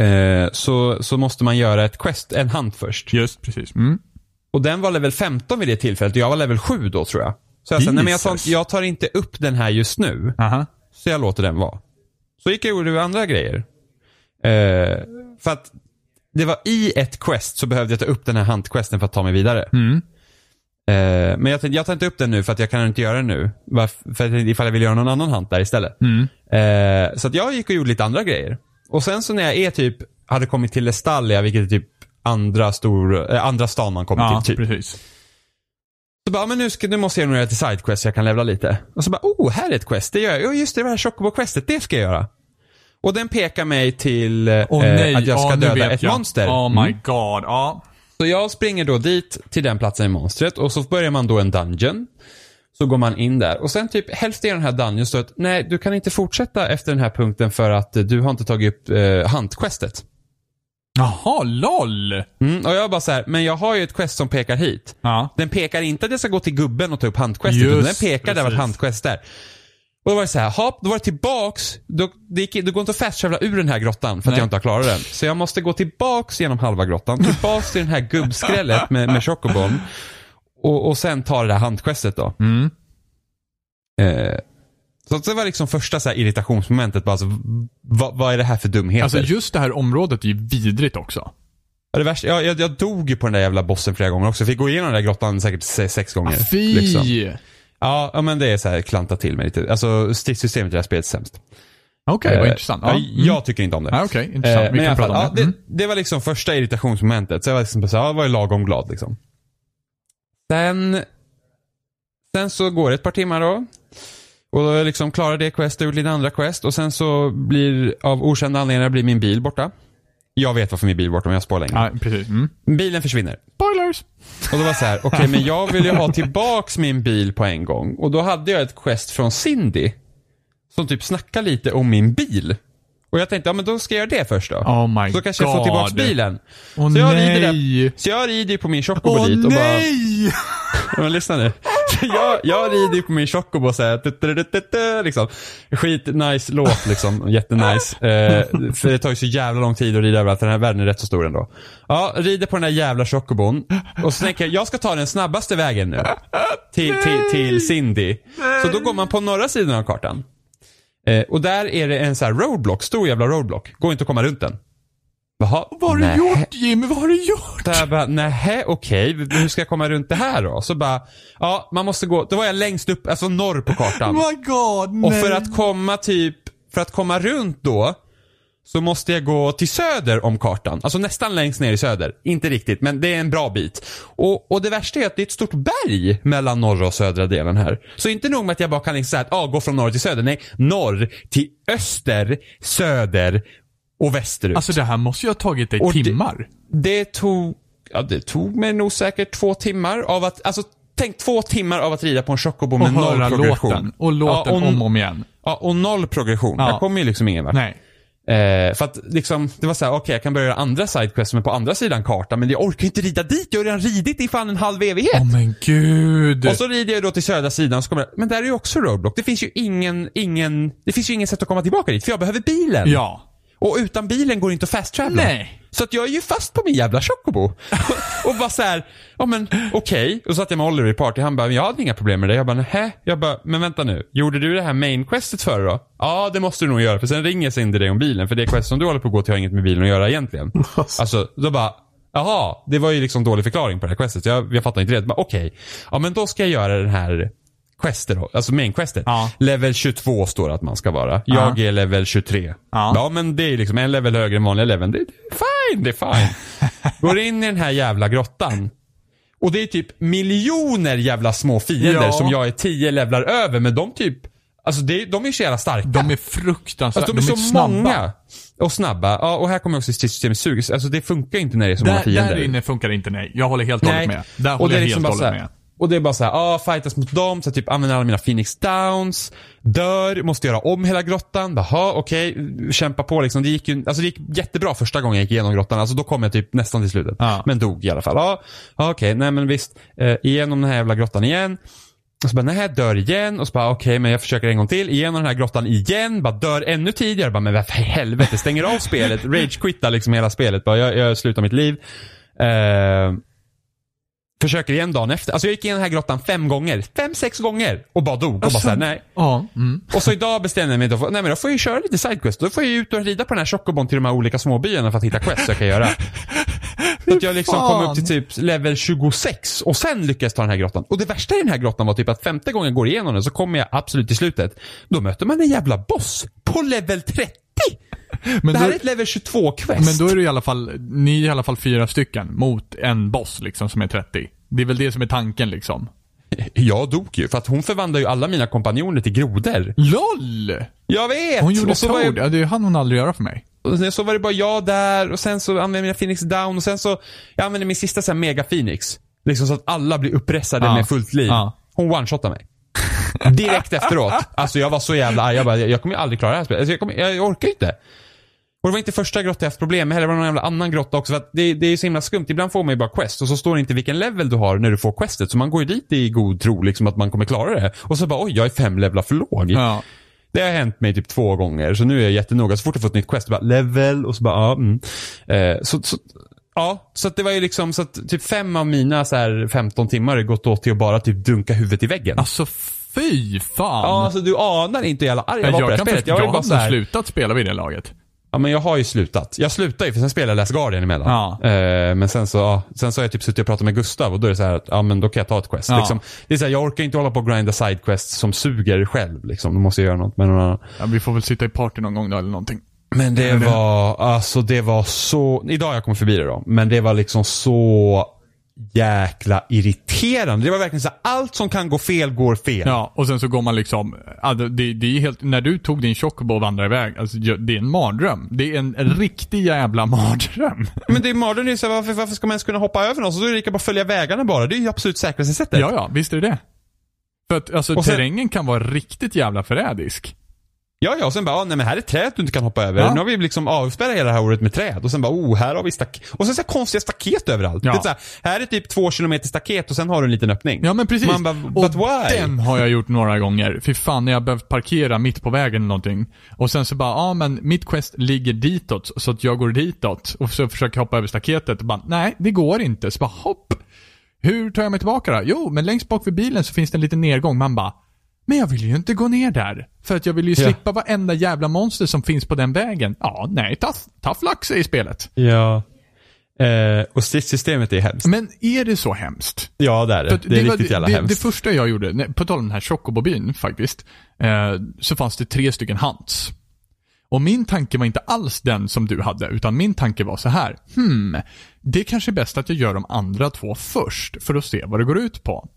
Eh, så, så måste man göra ett quest, en hunt först. Just precis. Mm. Och den var level 15 vid det tillfället och jag var level 7 då tror jag. Så jag sa, nej men jag tar, jag tar inte upp den här just nu. Aha. Så jag låter den vara. Så gick jag och gjorde andra grejer. Eh, för att det var i ett quest så behövde jag ta upp den här hunt-questen för att ta mig vidare. Mm. Eh, men jag tänkte, jag tar inte upp den nu för att jag kan inte göra den nu. Varf- För att ifall jag vill göra någon annan hunt där istället. Mm. Eh, så att jag gick och gjorde lite andra grejer. Och sen så när jag är typ, hade kommit till Estalia, vilket är typ andra stor, eh, andra stan man kommer Ja, till typ. precis. Så bara, men nu, ska, nu måste jag nog göra till sidequest så jag kan levla lite. Och så bara, oh, här är ett quest. Det gör jag. Oh, just det, det här Chocobo-questet, det ska jag göra. Och den pekar mig till eh, Åh nej, att jag ska nu döda ett jag. monster. Oh my Mm. god, ja. Så jag springer då dit, till den platsen i monstret och så börjar man då en dungeon. Så går man in där och sen typ hälften i den här dungeon står att nej, du kan inte fortsätta efter den här punkten för att eh, du har inte tagit upp eh, hunt-questet. Jaha, LOL! Mm, och jag bara så här, men jag har ju ett quest som pekar hit. Ja. Den pekar inte att jag ska gå till gubben och ta upp handquestet, Just utan den pekar där vart precis. handquest är. Och då var det så här, hopp, då var det tillbaks. Då, det, gick, det går inte att fast travela ur den här grottan för att Nej. jag inte har klarat den. Så jag måste gå tillbaks genom halva grottan, tillbaks till den här gubbskrället med, med chocobon. Och, och sen ta det där handquestet då. Mm. Eh, så det var liksom första så irritationsmomentet. Bara, alltså, vad, vad är det här för dumheter? Alltså just det här området är ju vidrigt också. Ja, det värsta, jag, jag, jag dog ju på den där jävla bossen flera gånger också. Jag fick gå igenom den där grottan säkert se- sex gånger. Fy! liksom. Ja, ja, men det är så här klanta till mig lite. Alltså stridssystemet i det här spelet är sämst. Okej, vad Eh, intressant. Ja, Ja. Mm. Jag tycker inte om det. Ja, Okej, Eh, intressant. Vi men i kan fall, prata ja, om det. det, Mm. det var liksom första irritationsmomentet. Så jag var liksom så här, ja, var ju lagom glad liksom. Sen, sen så går det ett par timmar då. Och då liksom klarat det quest och gjort lite andra quest. Och sen så blir, av okända anledningar, blir min bil borta. Jag vet varför min bil är borta, om jag spår länge. Ja, precis. Mm. Bilen försvinner. Spoilers! Och då var det så här, okej men jag vill ju ha tillbaks min bil på en gång. Och då hade jag ett quest från Cindy. Som typ snackar lite om min bil. Och jag tänkte, ja men då ska jag göra det först då. Oh my så kanske jag får God. tillbaks bilen. Åh Så jag nej! rider Så jag rider på min Chocobo Åh dit och bara, nej! (laughs) men lyssna nu. Så jag, jag rider på min Chocobo såhär, liksom. Skit nice låt liksom, (laughs) jättenice. Eh, för det tar ju så jävla lång tid att rida överallt, den här världen är rätt så stor ändå. Ja, rider på den där jävla Chocobon. Och så tänker jag, jag ska ta den snabbaste vägen nu. Till, till, till Cindy. Så då går man på norra sidan av kartan. Eh, och där är det en så här roadblock, stor jävla roadblock. Går inte att komma runt den. Jaha, Vad har du gjort Jimmy? Vad har du gjort? Så jag bara, nähä, okej, hur ska jag komma runt det här då? Så bara, ja, man måste gå, då var jag längst upp, alltså norr på kartan. (laughs) Oh my god, nej. Och för att komma typ, för att komma runt då, så måste jag gå till söder om kartan. Alltså nästan längst ner i söder. Inte riktigt, men det är en bra bit. Och, och det värsta är att det är ett stort berg mellan norra och södra delen här. Så inte nog med att jag bara kan liksom säga att ah, gå från norr till söder. Nej, norr till öster, söder och västerut. Alltså det här måste ju ha tagit dig Och det- timmar. Det tog, ja det tog mig nog säkert två timmar av att, alltså tänk två timmar av att rida på en chocobo Och med noll höra progression. låten. Och låten ja, och, om och om igen. Ja, och noll progression. Ja. Jag kommer ju liksom ingen vart. Nej. Eh, för att liksom, det var så här, okej jag kan börja göra andra sidequests som är på andra sidan kartan, men jag orkar inte rida dit. Jag har redan ridit i fan en halv evighet. Åh men gud. Och så rider jag då till södra sidan, så kommer jag, men där är ju också roadblock. Det finns ju ingen, ingen, det finns ju ingen sätt att komma tillbaka dit, för jag behöver bilen. Ja. Och utan bilen går det inte att fast travela. Nej. Så att jag är ju fast på min jävla chocobo. och bara så här, ja men okej. Och så satt jag med Oliver i party, han bara, jag hade inga problem med det. Jag bara, nähä? Jag bara, men vänta nu. Gjorde du det här main questet före då? Ja, det måste du nog göra. För sen ringer Cindy dig om bilen. För det quest som du håller på att gå till har inget med bilen att göra egentligen. (laughs) alltså, då bara, jaha. Det var ju liksom dålig förklaring på det här questet. Jag, jag fattar inte det. Okej. Ja men då ska jag göra den här questet då. Alltså main questet. Ja. Level 22 står det att man ska vara. Jag är level 23. Ja. ja men det är liksom en level högre än vanliga leveln. Det är fine, det är fine. (laughs) Går in i den här jävla grottan. Och det är typ miljoner jävla små fiender Ja. som jag är tio levlar över. Men de typ Alltså det, de är ju så jävla starka. De är fruktansvärt, Alltså de är så snabba. många. Och snabba. Ja, och här kommer också stridssystemet sugs. Alltså det funkar inte när det är så många Där, fiender. där inne funkar det inte nej. Jag håller helt och hållet med. Där och håller det är jag liksom helt och hållet med. Och det är bara så här, ah, fightas mot dem, så typ använder alla mina Phoenix Downs, dör, måste göra om hela grottan. Jaha, okej, kämpa på liksom. Det gick ju, alltså det gick jättebra första gången jag gick igenom grottan. Alltså då kom jag typ nästan till slutet. Ja. Men dog i alla fall. Ja, ah, okej, nej men visst. Eh, igenom den här jävla grottan igen. Och så bara, nej, jag dör igen. Och så bara, okej, men jag försöker en gång till. Igenom den här grottan igen. Bara dör ännu tidigare. Bara, men vad för helvete. Stänger av spelet. Rage-quittar liksom hela spelet. Bara, jag, jag slutar mitt liv. Eh, försöker igen dagen efter. Alltså jag gick igenom den här grottan fem gånger. Fem, sex gånger. Och bara dog. Och bara såhär, nej. Ja. Mm. Och så idag bestämde jag mig då för, nej men då får jag ju köra lite sidequest. Då får jag ju ut och rida på den här chocobon till de här olika småbyarna för att hitta quest jag kan göra. (laughs) Så att jag liksom kom upp till typ level 26 och sen lyckades ta den här grottan. Och det värsta i den här grottan var typ att femte gången jag går igenom den så kommer jag absolut till slutet. Då möter man en jävla boss på level 30! (laughs) Men, det här då, är ett level 22 quest. men då är det i alla fall, ni är i alla fall fyra stycken mot en boss liksom som är 30. Det är väl det som är tanken liksom. Jag dog ju för att hon förvandlade ju alla mina kompanjoner till grodor. LOL! Jag vet! Hon gjorde så jag. Ja, det hann hon aldrig göra för mig. Och sen så var det bara jag där och sen så använde jag Phoenix down och sen så, jag använde min sista så här mega Phoenix. Liksom så att alla blir uppressade Ja. med fullt liv. Ja. Hon one-shotade mig. Direkt efteråt. (laughs) Alltså jag var så jävla arg. Jag bara, jag kommer ju aldrig klara det här spelet. Alltså, jag, kommer, jag, jag orkar inte. Och det var inte första grotta jag haft problem med heller. Det var någon jävla annan grotta också. För att det, det är så himla skumt. Ibland får man ju bara quest och så står det inte vilken level du har när du får questet. Så man går ju dit i god tro liksom att man kommer klara det. Och så bara, oj, jag är fem levlar för låg. Ja. Det har hänt mig typ två gånger, så nu är jag jättenoga. Så fort jag får ett nytt quest, bara level och så bara, ja, mm. eh, så, så, ja, så det var ju liksom, så att typ fem av mina så här 15 timmar gått åt till att bara typ dunka huvudet i väggen. Alltså fy fan. Ja, alltså du anar inte hur jävla arg jag jag var på det här spelet. Jag var jag ju bara så här, slutat spela vid det laget. Ja men jag har ju slutat. Jag slutar ju för sen spelar jag Last Guardian emellan. Ja. Eh, men sen så, ja, sen så har jag typ suttit och pratat med Gustav och då är det så här att, ja men då kan jag ta ett quest. Ja. Liksom, det är så här, jag orkar inte hålla på och grinda sidequests som suger själv liksom. Då måste jag göra något med någon annan. Ja, vi får väl sitta i party någon gång då eller någonting. Men det var, alltså det var så, idag jag kommit förbi det då, men det var liksom så jäkla irriterande. Det var verkligen så här, allt som kan gå fel går fel. Ja, och sen så går man liksom, det, det är helt, när du tog din chocobo och vandrade iväg, alltså det är en mardröm. Det är en riktig jävla mardröm. Men det är mardröm, det är så här, varför, varför ska man ens kunna hoppa över någon? Så då är det lika bra att följa vägarna bara. Det är ju absolut säkraste sättet. Ja, ja, visst är det det. För att alltså sen- terrängen kan vara riktigt jävla förrädisk. Ja, ja, och sen bara, ah, nej men här är träd du inte kan hoppa över. Ja. Nu har vi liksom avspärrat hela det här året med träd. Och sen bara, oh, här har vi staket. Och sen så här konstiga staket överallt. Ja. Det är så här, här är typ två kilometer staket och sen har du en liten öppning. Ja men precis. Man bara, och but why? den har jag gjort några gånger. Fy fan, när jag behövt parkera mitt på vägen eller någonting. Och sen så bara, ja men mitt quest ligger ditåt, så att jag går ditåt. Och så försöker jag hoppa över staketet och bara, nej det går inte. Så bara, hopp. Hur tar jag mig tillbaka då? Jo, men längst bak vid bilen så finns det en liten nedgång. Man bara, men jag vill ju inte gå ner där. För att jag vill ju Ja. slippa varenda jävla monster som finns på den vägen. Ja, nej, tough, tough luck säger spelet. Ja. Eh, och stridssystemet är hemskt. Men är det så hemskt? Ja, det är det. För Det är riktigt jävla det, hemskt. det första jag gjorde, på tal om den här Chocobobyn faktiskt, eh, så fanns det tre stycken hunts. Och min tanke var inte alls den som du hade, utan min tanke var så här. Hmm, det är kanske är bäst att jag gör de andra två först, för att se vad det går ut på.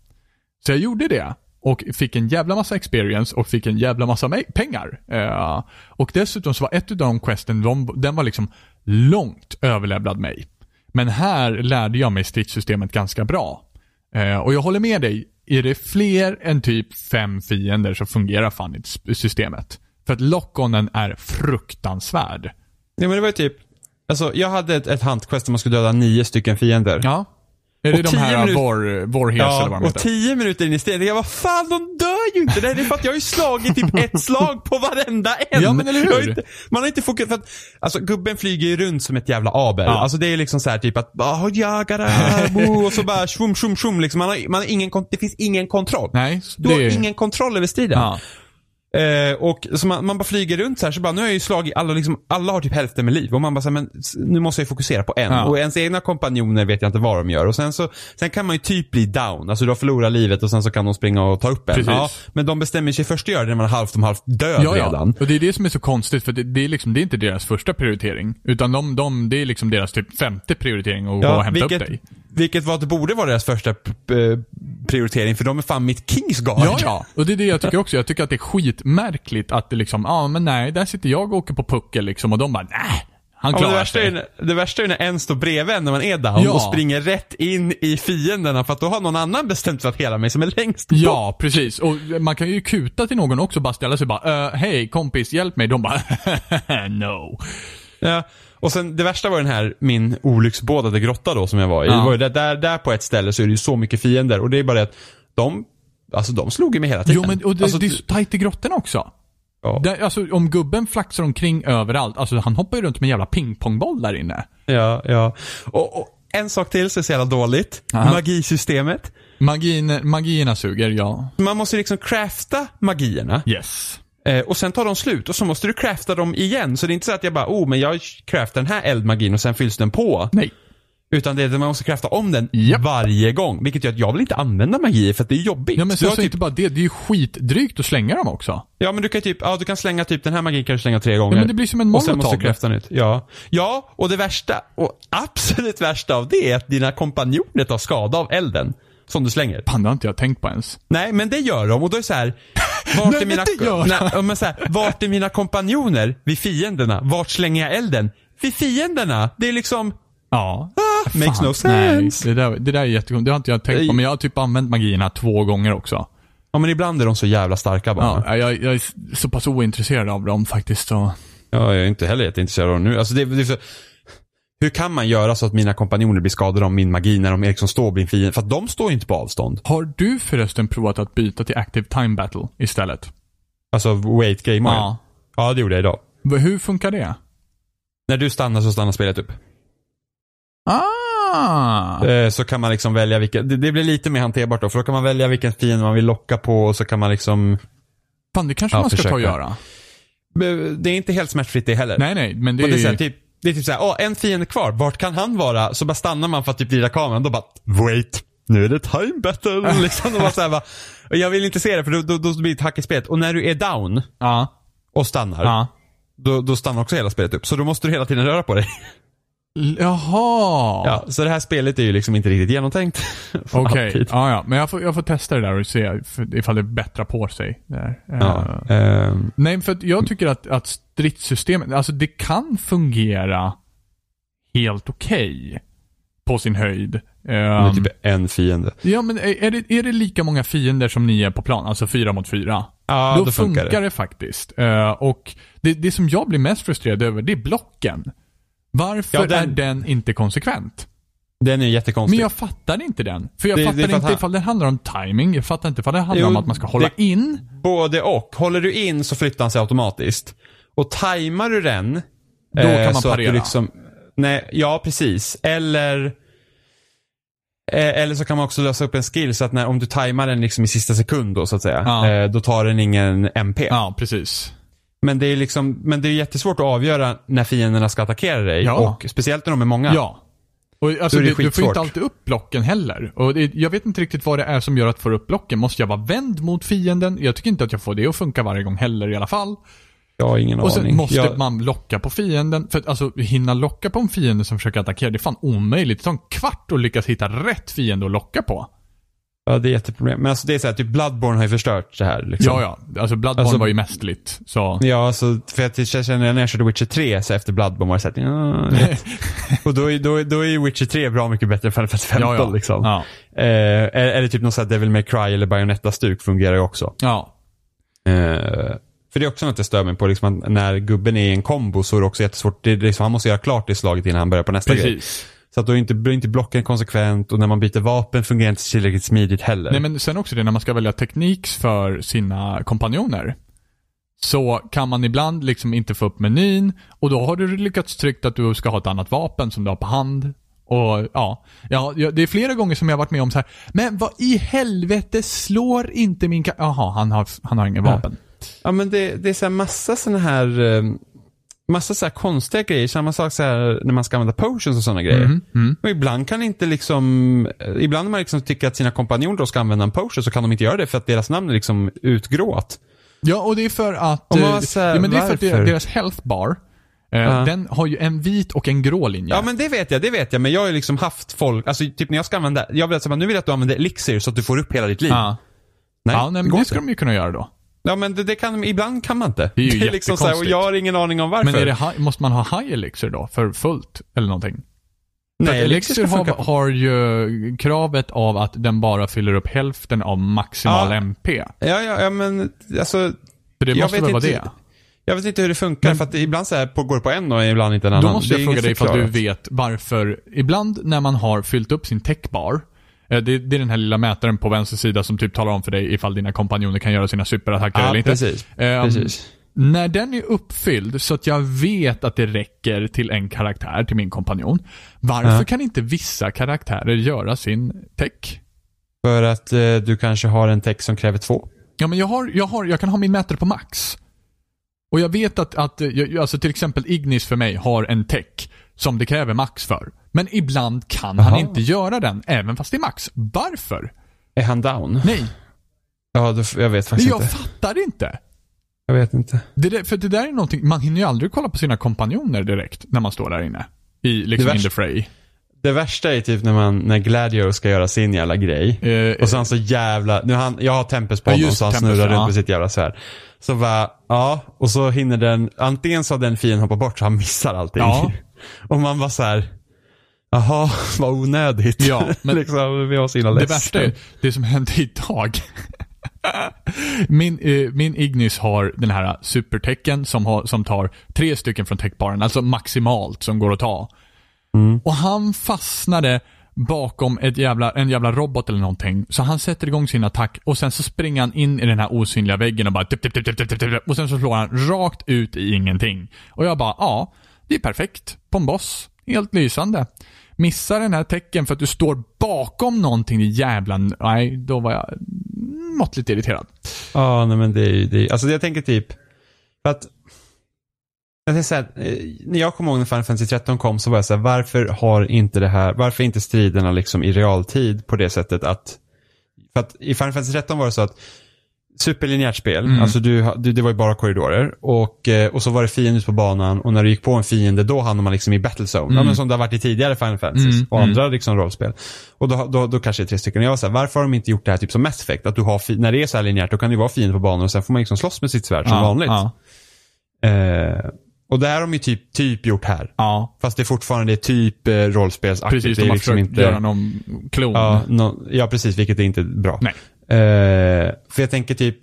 Så jag gjorde det. Och fick en jävla massa experience och fick en jävla massa pengar. Eh, och dessutom så var ett av de questen, de, den var liksom långt överlevlad mig. Men här lärde jag mig stridssystemet ganska bra. Eh, och jag håller med dig. Är det fler än typ fem fiender så fungerar fan inte systemet. För att lock-onen är fruktansvärd. Ja, men det var ju typ, alltså jag hade ett, ett huntquest där man skulle döda nio stycken fiender. Ja. Är det de här minut- War, Warheads eller vad de och tio minuter in i spelet, jag var fan de dör ju inte! Det är för att jag har ju slagit typ ett (laughs) slag på varenda en. Ja, men eller hur? Har Inte, man har inte fokuserat, för att, alltså gubben flyger ju runt som ett jävla abel. Ja. Alltså det är liksom så här typ att, oh, jagara, (laughs) bo, och så bara shum, shum, shum liksom. Man har, man har ingen, det finns ingen kontroll. Nej, Du det har är... ingen kontroll över striden. Ja. Eh, och så man, man bara flyger runt så här, så bara, nu har jag ju slagit alla, liksom, alla har typ hälften med liv. Och man bara så här, men nu måste jag fokusera på en. Ja. Och ens egna kompanjoner vet jag inte vad de gör. Och sen så, sen kan man ju typ bli down. Alltså du har förlorat livet och sen så kan de springa och ta upp en. Precis. Ja, men de bestämmer sig först att göra det när man är halvt om halvt död Ja, ja. redan. Och det är det som är så konstigt för det, det är liksom, det är inte deras första prioritering. Utan de, de, det är liksom deras typ femte prioritering att gå och hämta vilket, upp dig. vilket var att det borde vara deras första prioritering för de är fan mitt Kingsguard. Ja, ja. Och det är det jag tycker också. Jag tycker att det är skitmärkligt att det liksom, ja men nej, där sitter jag och åker på puckel liksom och de bara, nej. Han Ja, klarar det, värsta är, sig. när- det värsta är när en står bredvid en när man är down Ja. och springer rätt in i fienderna för att då har någon annan bestämt för att hela mig som är längst bort. Ja, precis. Och man kan ju kuta till någon också bara ställa sig bara, "Eh, hej kompis, hjälp mig. De bara, (laughs) no. Ja. Och sen det värsta var den här, min olycksbådade grotta då som jag var i. Ja. Det var ju där, där, där på ett ställe så är det ju så mycket fiender och det är bara det att de, alltså de slog ju mig hela tiden. Jo men och det, alltså, det är så tajt i grottorna också. ja. Där, alltså om gubben flaxar omkring överallt, alltså han hoppar ju runt med en jävla pingpongboll där inne. Ja, ja. Och, och en sak till som är så jävla dåligt. Aha. Magisystemet. Magin, magierna suger, ja. Man måste liksom crafta magierna. Yes. Eh, och sen tar de slut och så måste du crafta dem igen. Så det är inte så att jag bara, oh men jag craftar den här eldmagin och sen fylls den på. Nej. Utan det är att man måste crafta om den Japp. varje gång. Vilket gör att jag vill inte använda magier för att det är jobbigt. Ja men så, har så typ, inte bara det, det är ju skitdrygt att slänga dem också. ja men du kan typ, ja du kan slänga typ den här magin kan du slänga tre gånger. Ja, men det blir som en Och sen måste molotov. du crafta nytt. Ja. Ja, och det värsta, och (laughs) absolut värsta av det är att dina kompanjoner tar skada av elden. Som du slänger. Fan, det har inte jag tänkt på ens. Nej, men det gör de och då är det så här. Vart (laughs) Nej, är mina, nej, men så här, vart är mina kompanjoner vid fienderna? Vart slänger jag elden? Vid fienderna. Det är liksom, Ja. ah, makes Fan, no sense. Nej, det där, det där är jättekonstigt. Det har inte jag tänkt på, men jag har typ använt magierna två gånger också. Ja, men ibland är de så jävla starka bara. Ja, jag, jag är så pass ointresserad av dem faktiskt. Så. Ja, jag är inte heller jätteintresserad av dem nu. Alltså det, det är så, hur kan man göra så att mina kompanjoner blir skadade av min magi när de liksom står vid en fiende? För att de står ju inte på avstånd. Har du förresten provat att byta till Active Time Battle istället? Alltså wait game. Ja. Ja, det gjorde jag idag. Hur funkar det? När du stannar så stannar spelet upp. Ah! Eh, Så kan man liksom välja vilka, det, blir lite mer hanterbart då. För då kan man välja vilken fiende man vill locka på och så kan man liksom Fan, det kanske Ja, man ska ta och försöka. göra. Det är inte helt smärtfritt det heller. Nej, nej, men det är det är, ju... här, typ, det är typ såhär, åh en fiende kvar, vart kan han vara? Så bara stannar man för att typ vrida kameran, då bara, wait, nu är det time battle. (laughs) liksom, och bara så här, bara, och jag vill inte se det för då, då, då blir det ett hack i spelet. Och när du är down Ja. och stannar, Ja. då, då stannar också hela spelet upp. Så då måste du hela tiden röra på dig. Jaha. Ja, så det här spelet är ju liksom inte riktigt genomtänkt. (laughs) Okej, alltid. ja, ja. Men jag får, jag får testa det där och se ifall det bättrar på sig. Där. Ja, Eh, ehm, Nej, för jag tycker att, att stridssystemet, alltså det kan fungera helt okej. på sin höjd. det är Ehm, typ en fiende. Ja, men är är det, är det lika många fiender som ni är på plan? Alltså fyra mot fyra? Ja, då, då funkar, det. det. faktiskt. Eh, och det, det som jag blir mest frustrerad över, det är blocken. Varför Ja, den- är den inte konsekvent? Den är jättekonstig. Men jag fattar inte den. För jag Det- det fattar att inte han- ifall det handlar om timing. Jag fattar inte ifall det handlar Jo, om att man ska hålla det- in. Både och. Håller du in så flyttar han sig automatiskt. Och tajmar du den. Då kan man parera. Liksom, nej, ja, precis. Eller eh, eller så kan man också lösa upp en skill så att när, om du tajmar den liksom i sista sekund då så att säga. Ja. Eh, då tar den ingen MP. Ja, precis. Men det är liksom, men det är jättesvårt att avgöra när fienderna ska attackera dig. Ja. Och speciellt när de är många. Ja. Och alltså, det du får inte alltid upp blocken heller. Och det, jag vet inte riktigt vad det är som gör att få upp blocken. Måste jag vara vänd mot fienden? Jag tycker inte att jag får det att funka varje gång heller i alla fall. Jag har ingen Och sen aning. måste jag, man locka på fienden. För att alltså hinna locka på en fiende som försöker attackera, det är fan omöjligt. Det tar en kvart att lyckas hitta rätt fiende att locka på. Ja, det är jätteproblem. Men alltså det är så här, typ Bloodborne har ju förstört det här. Liksom. Ja, ja. Alltså Bloodborne Alltså- var ju mästerligt. Så. Ja, alltså, för att jag känner när jag körde Witcher 3 så efter Bloodborne var det såhär, ja. (laughs) Och då, är- då, då är ju Witcher 3 bra mycket bättre än Final Fantasy 15 ja, ja. liksom. Ja. Eh, eller, typ någon sån här Devil May Cry eller Bayonetta-stuk fungerar ju också. ja. Eh, för det är också något jag stör mig på, liksom, att när gubben är i en kombo så är det också jättesvårt. Det liksom, han måste göra klart det slaget innan han börjar på nästa grej. Så att då inte, blir inte blocken konsekvent och när man byter vapen fungerar inte tillräckligt smidigt heller. Nej men sen också det när man ska välja tekniks för sina kompanjoner. Så kan man ibland liksom inte få upp menyn och då har du lyckats tryckt att du ska ha ett annat vapen som du har på hand. Och ja, ja, det är flera gånger som jag har varit med om så här. Men vad i helvete slår inte min Jaha, han har, han har ingen Ja. vapen. Ja men det, det är så massa sådana här eh, Massa så här konstiga grejer. Samma sak så här när man ska använda potions och sådana grejer. Mm, mm. Och ibland kan inte liksom eh, Ibland när man liksom tycker att sina kompanjoner ska använda en potion så kan de inte göra det för att deras namn är liksom utgråat. Ja, och det är för att... Man eh, här, ja, men det är för att varför? deras health bar Ja. Den har ju en vit och en grå linje. Ja men det vet jag, det vet jag. Men jag har ju liksom haft folk, alltså typ när jag ska använda, jag vill att nu vill jag att du använder elixir så att du får upp hela ditt liv. ja. Nej, ja, nej, det men det inte. ska de ju kunna göra då. Ja men det, det kan, ibland kan man inte. Det är ju (laughs) liksom så här, och jag har ingen aning om varför. Men är det, måste man ha high elixir då? För fullt? Eller någonting? För Nej, att elixir har, har ju kravet av att den bara fyller upp hälften av maximal Ja. MP. Ja, ja, ja men alltså, Så det måste väl vara det? jag vet inte hur det funkar Men- för att ibland så här på, går det på en och ibland inte en annan. Då måste Det är jag fråga dig ifall du förklarat. vet varför, ibland när man har fyllt upp sin techbar, det, det är den här lilla mätaren på vänster sida som typ talar om för dig ifall dina kompanjoner kan göra sina superattacker Ja, eller inte. precis. Ehm, precis. När den är uppfylld så att jag vet att det räcker till en karaktär, till min kompanjon. Varför Ja. kan inte vissa karaktärer göra sin tech? För att eh, du kanske har en text som kräver två. Ja, men jag, har, jag, har, jag kan ha min mätare på max. Och jag vet att, att eh, jag, alltså till exempel Ignis för mig har en tech som det kräver max för. Men ibland kan han Jaha. inte göra den, även fast det är max. Varför? Är han down? Nej, Ja, jag vet faktiskt jag inte. fattar inte. Jag vet inte. Det där, för det där är någonting, man hinner ju aldrig kolla på sina kompanjoner direkt när man står där inne. I, liksom Det in the fray. Det värsta är typ när man, när Gladio ska göra sin jävla grej. Eh, Och så han så jävla, nu han, jag har Tempest på Ja, honom just så han snurrar ja. runt med sitt jävla svärd. Så bara, ja, och så hinner den, antingen så har den fienden hoppat bort så han missar allting. Ja. (laughs) och man bara så här. jaha, (laughs) vad onödigt. Ja, (laughs) men- liksom, vi var så himla Det värsta är det som hände idag. (laughs) min, eh, min Ignis har den här supertecken som, har, som tar tre stycken från techbaren, alltså maximalt som går att ta. Och han fastnade bakom ett jävla, en jävla robot eller någonting. Så han sätter igång sin attack och sen så springer han in i den här osynliga väggen och bara tipp, tipp, tipp, och sen så slår han rakt ut i ingenting. Och jag bara, ja, det är perfekt på en boss. Helt lysande. Missar den här tecken för att du står bakom någonting, i jävla... Nej, då var jag måttligt irriterad. Ja, nej men det är ju, det är, alltså jag tänker typ, för att, jag tänker så här, eh, när jag kommer ihåg när Final Fantasy 13 kom så var jag så här, varför har inte det här, varför är inte striderna liksom i realtid på det sättet att, för att i Final Fantasy 13 var det så att superlinjärt spel, Mm. alltså du, du, det var ju bara korridorer och, eh, och så var det fiender på banan och när du gick på en fiende då hamnade man liksom i battle zone. Ja, men som det har varit i tidigare Final Fantasy Mm, och mm. andra liksom rollspel. Och då, då, då kanske det är tre stycken. Jag var så här, varför har de inte gjort det här typ som Mass Effect? Att du har, när det är så här linjärt, då kan det vara fiender på banan och sen får man liksom slåss med sitt svärd som Ja, vanligt. Ja, Eh, och det här har de ju typ, typ gjort här. ja. Fast det är fortfarande typ eh, rollspelsaktigt. precis. De har liksom försökt inte, göra någon klon. ja, nå- ja, precis, vilket är inte bra. Nej. Eh, för jag tänker typ,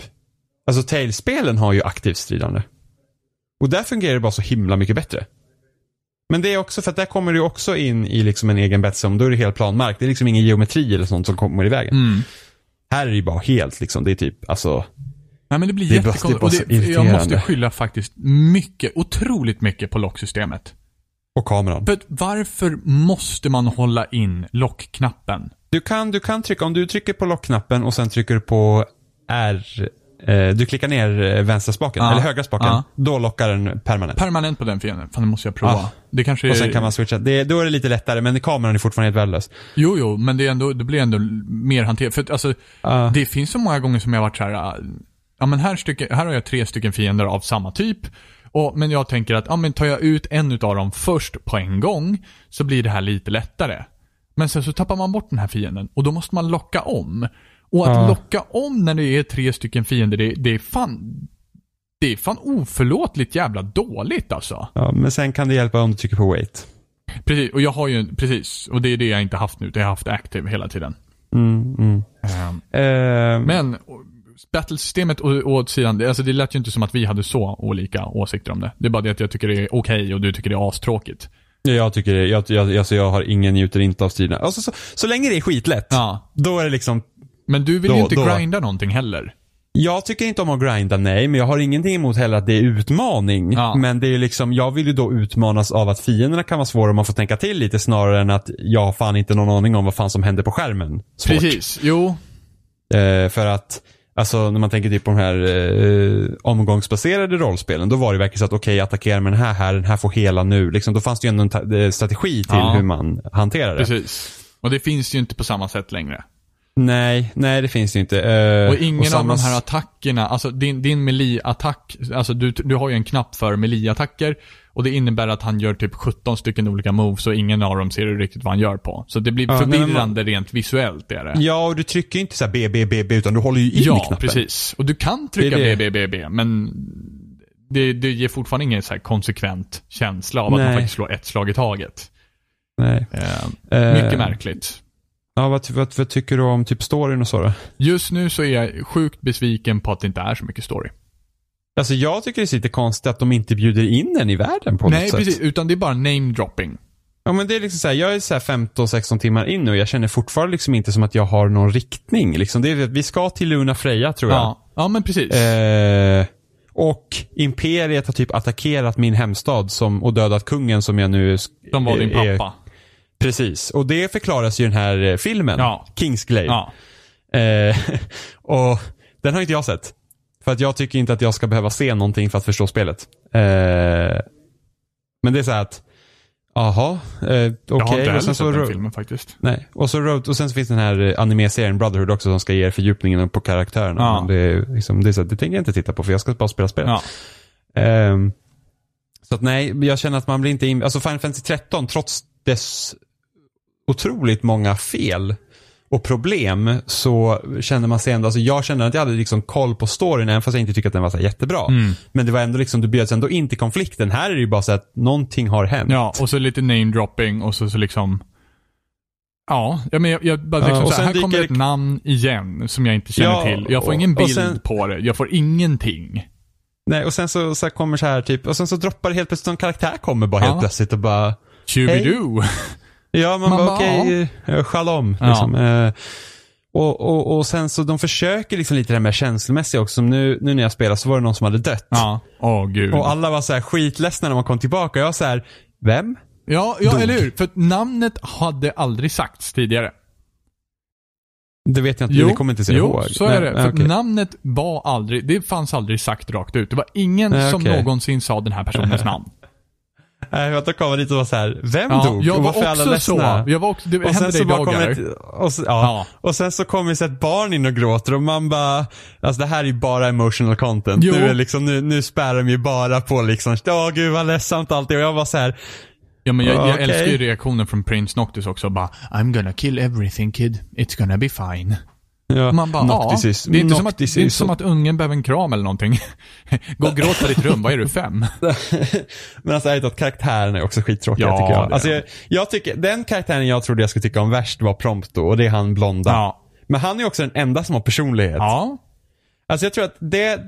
alltså Tales-spelen har ju aktivt stridande. Och där fungerar det bara så himla mycket bättre. Men det är också för att där kommer du också in i liksom en egen bettzone. Då är det helt planmark. Det är liksom ingen geometri eller sånt som kommer i vägen. Mm. Här är det ju bara helt liksom, det är typ, alltså. Nej men det blir jättekonstigt. jag måste skylla faktiskt mycket, otroligt mycket på locksystemet. Och kameran. Att varför måste man hålla in lockknappen? Du kan, du kan trycka, om du trycker på lockknappen och sen trycker du på R, eh, du klickar ner eh, vänstra spaken, Ja. eller högra spaken, Ja. då lockar den permanent. Permanent på den fienden. Fan, det måste jag prova. Ja. Det kanske är... och sen kan man switcha. Det, då är det lite lättare, men kameran är fortfarande helt värdelös. Jo, jo, men det, är ändå, det blir ändå mer hanterat. För att, alltså, Ja. det finns så många gånger som jag har varit så här. ah, ja men här, stycke, här har jag tre stycken fiender av samma typ. Och, men jag tänker att, ja men tar jag ut en utav dem först på en gång, så blir det här lite lättare. Men sen så tappar man bort den här fienden och då måste man locka om. Och att Ja. locka om när det är tre stycken fiender, det, det är fan... Det är fan oförlåtligt jävla dåligt alltså. Ja, men sen kan det hjälpa om du trycker på wait. Precis, och jag har ju, precis, och det är det jag inte haft nu, har jag haft active hela tiden. Mm, mm. Ehm, Eh, Men battlesystemet å- åt sidan, det, alltså det lät ju inte som att vi hade så olika åsikter om det. Det är bara det att jag tycker det är okej och du tycker det är astråkigt. jag tycker det, jag, jag, alltså jag har ingen njuter inte av striderna. Alltså, så, så länge det är skitlätt, Ja. då är det liksom Men du vill Då- ju inte då- grinda någonting heller. Jag tycker inte om att grinda, nej, men jag har ingenting emot heller att det är utmaning. Ja. Men det är liksom, jag vill ju då utmanas av att fienderna kan vara svåra och man får tänka till lite snarare än att jag har fan inte någon aning om vad fan som händer på skärmen. Svårt. Precis, jo. Eh, för att, alltså när man tänker typ på de här eh, omgångsbaserade rollspelen, då var det verkligen så att okej, okay, attackera med den här här, den här får hela nu. Liksom, då fanns det ju ändå en eh, strategi till Ja. hur man hanterar det. Precis. Och det finns ju inte på samma sätt längre. Nej, nej det finns det inte. Eh, Och ingen av samma de här attackerna, alltså din, din melee-attack, alltså du, du har ju en knapp för melee-attacker och det innebär att han gör typ 17 stycken olika moves och ingen av dem ser du riktigt vad han gör på. Så det blir Ja, nej, men man- förvirrande rent visuellt är det. Ja, och du trycker inte så här B, B, B, B, utan du håller ju in Ja, knappen. precis. Och du kan trycka Det är B, B, B, B, men det, det ger fortfarande ingen så konsekvent känsla av att man Nej. faktiskt slår ett slag i taget. Nej. Eh, Eh, mycket märkligt. Ja, vad, vad, vad tycker du om typ storyn och så då? Just nu så är jag sjukt besviken på att det inte är så mycket story. Alltså jag tycker det är lite konstigt att de inte bjuder in en i världen på Nej, något sätt. precis. Utan det är bara name-dropping. Ja men det är liksom så här, jag är så här 15-16 timmar in nu och jag känner fortfarande liksom inte som att jag har någon riktning. Liksom. Det är, vi ska till Luna Freja tror jag. Ja, ja men precis. Eh, och Imperiet har typ attackerat min hemstad som, och dödat kungen som jag nu... De var din är- pappa. Precis, och det förklaras ju i den här eh, filmen. Ja. Kingsglaive. Ja. Eh, (laughs) och den har inte jag sett. För att jag tycker inte att jag ska behöva se någonting för att förstå spelet. Eh, men det är så här att, jaha, eh, okej. Jag har inte och heller sett den filmen faktiskt. Nej, och, så Road, och sen så finns den här eh, anime-serien Brotherhood också som ska ge fördjupningen på karaktärerna. Ja. Men det, liksom, det, är så, här, det tänker jag inte titta på för jag ska bara spela spel. Ja. Ehm, så att nej, jag känner att man blir inte in, alltså Final Fantasy 13 trots dess otroligt många fel och problem så känner man sig ändå, alltså jag känner att jag hade liksom koll på storyn även fast jag inte tycker att den var så jättebra. Mm. Men det var ändå liksom, du bjöds ändå in till konflikten. Här är det ju bara så att någonting har hänt. Ja, och så lite name-dropping och så, så liksom... Ja, ja men jag, jag bara Ja, liksom och så här, sen här kommer ett namn igen som jag inte känner Ja, till. Jag får och- ingen bild sen- på det. Jag får ingenting. Nej, och sen så, så kommer så här typ, och sen så droppar det helt plötsligt, en karaktär kommer bara helt Ja. plötsligt och bara Tjubidoo! (laughs) Ja, man, Man bara okej, okay, shalom. Ja. Liksom. Eh, och, och, och sen så de försöker liksom lite det här med känslomässiga också. Nu, nu när jag spelade så var det någon som hade dött. Ja, åh gud. Och alla var så här skitledsna när man kom tillbaka. Jag var så här, vem? Ja, ja Dog. eller hur? För namnet hade aldrig sagts tidigare. Det vet jag inte, det kommer inte se jo ihåg. så Nej, är det. För okej. namnet var aldrig, det fanns aldrig sagt rakt ut. Det var ingen Nej, som någonsin sa den här personens (laughs) namn. Nej, för att då kom man dit och var så här, vem Ja, dog? jag var varför är alla också så. ledsna? Jag var också, det Och hände dig dagar. ett, och, så, ja. Ja. och sen så kommer så ett barn in och gråter och man bara, alltså det här är ju bara emotional content. Jo. Nu, är liksom, nu, nu spär de ju bara på liksom, åh gud vad ledsamt alltid. Och jag var så här, Ja men jag, jag Okej. älskar ju reaktionen från Prince Noctis också. Bara I'm gonna kill everything kid. It's gonna be fine. Ja, Man bara, Noctis ja. Det är inte, som att, det är inte som att ungen behöver en kram eller någonting. (laughs) Gå och gråt på ditt rum. Vad är du, fem? (laughs) Men alltså ärligt att karaktären är också skittråkiga Ja, tycker jag. Alltså, jag, jag tycker, den karaktären jag trodde jag skulle tycka om värst var Prompto och det är han blonda. Ja. Men han är också den enda som har personlighet. Ja. Alltså jag tror att det,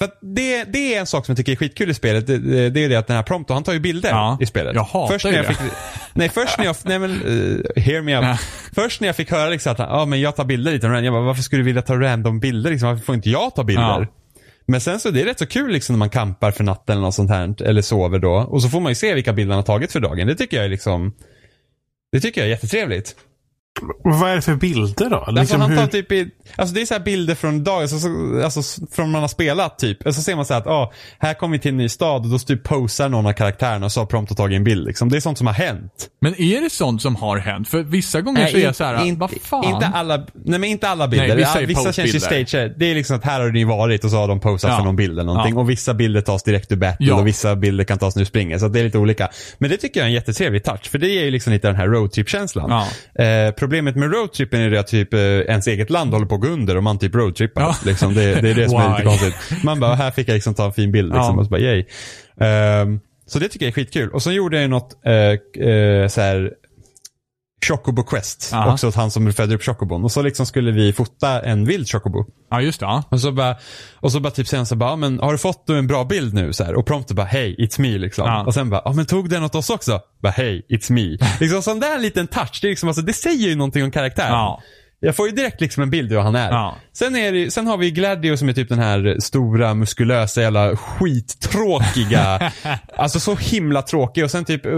för det, det är en sak som jag tycker är skitkul i spelet. Det, det, det är det att den här Prompto, han tar ju bilder Ja. i spelet. Jag hatar först när ju jag det. fick, Nej, först när jag, nej men, uh, hear me out. Ja. Först när jag fick höra liksom att, ja ah, men jag tar bilder lite, jag bara, varför skulle du vilja ta random bilder liksom? Varför får inte jag ta bilder? Ja. Men sen så det är rätt så kul liksom när man kampar för natten eller något sånt här, eller sover då. Och så får man ju se vilka bilder han har tagit för dagen. Det tycker jag är liksom, det tycker jag är jättetrevligt. Vad är det för bilder då? Alltså Liksom han tar typ i, alltså det är så här bilder från dagen, alltså, så, alltså från man har spelat typ. Och så ser man så här att, ah, här kommer vi till en ny stad och då typ posar någon av karaktärerna och så har prompt tagit en bild liksom. Det är sånt som har hänt. Men är det sånt som har hänt? För vissa gånger så är jag så här, inte, vad fan? Inte alla, nej men inte alla bilder. Nej, vissa vissa är vissa känns ju staged. Det är liksom att här har ni varit och så har de posat Ja. för någon bild eller någonting. Ja. Och vissa bilder tas direkt ur battle Ja. och vissa bilder kan tas när du springer. Så det är lite olika. Men det tycker jag är en jättetrevlig touch. För det ger ju liksom lite den här roadtrip-känslan. Ja. Eh, problemet med roadtrippen är det att typ eh, ens eget land håller på att gå under och man typ roadtrippar. Ja. Liksom, det, det är det som är lite (laughs) konstigt. Man bara, här fick jag liksom ta en fin bild liksom. Ja. Och så bara, yay. Ehm, så det tycker jag är skitkul. Och så gjorde jag något eh, eh, så här Chocobo Quest. Aha. Också åt han som födde upp Chocobon. Och så liksom skulle vi fota en vild Chocobo. Ja, just det. Ja. Och så bara, och så bara typ sen så bara, "Ja, men har du fått en bra bild nu? Så här, och prompter bara, hej, it's me liksom. Ja. Och sen bara, ja men tog den åt oss också? Bara, hej, it's me. (laughs) liksom sån där liten touch, det, är liksom, alltså, det säger ju någonting om karaktären. Ja. Jag får ju direkt liksom en bild hur han är. Ja. Sen, är det, sen har vi Gladio som är typ den här stora, muskulösa, jävla skittråkiga. (laughs) alltså så himla tråkig. Och sen typ eh,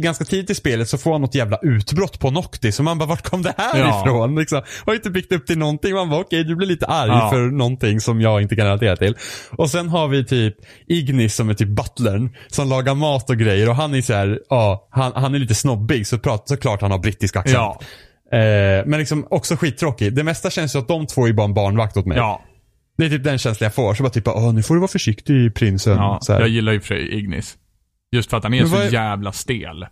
ganska tidigt i spelet så får han något jävla utbrott på Noctis. Och man bara, vart kom det här Ja. ifrån? Liksom, har inte byggt upp till någonting. Man bara, okej, du blir lite arg Ja. för någonting som jag inte kan relatera till. Och sen har vi typ Ignis som är typ butlern. Som lagar mat och grejer. Och han är så här, ja, han, han är lite snobbig. Så prat, såklart han har brittisk accent. Ja. Eh, men liksom också skittråkig. Det mesta känns ju att de två är bara en barnvakt åt mig. Ja, Det är typ den känslan jag får. Så bara typ, åh nu får du vara försiktig prinsen. ja jag gillar ju för sig Ignis. Just för att han är Men så är- jävla stel.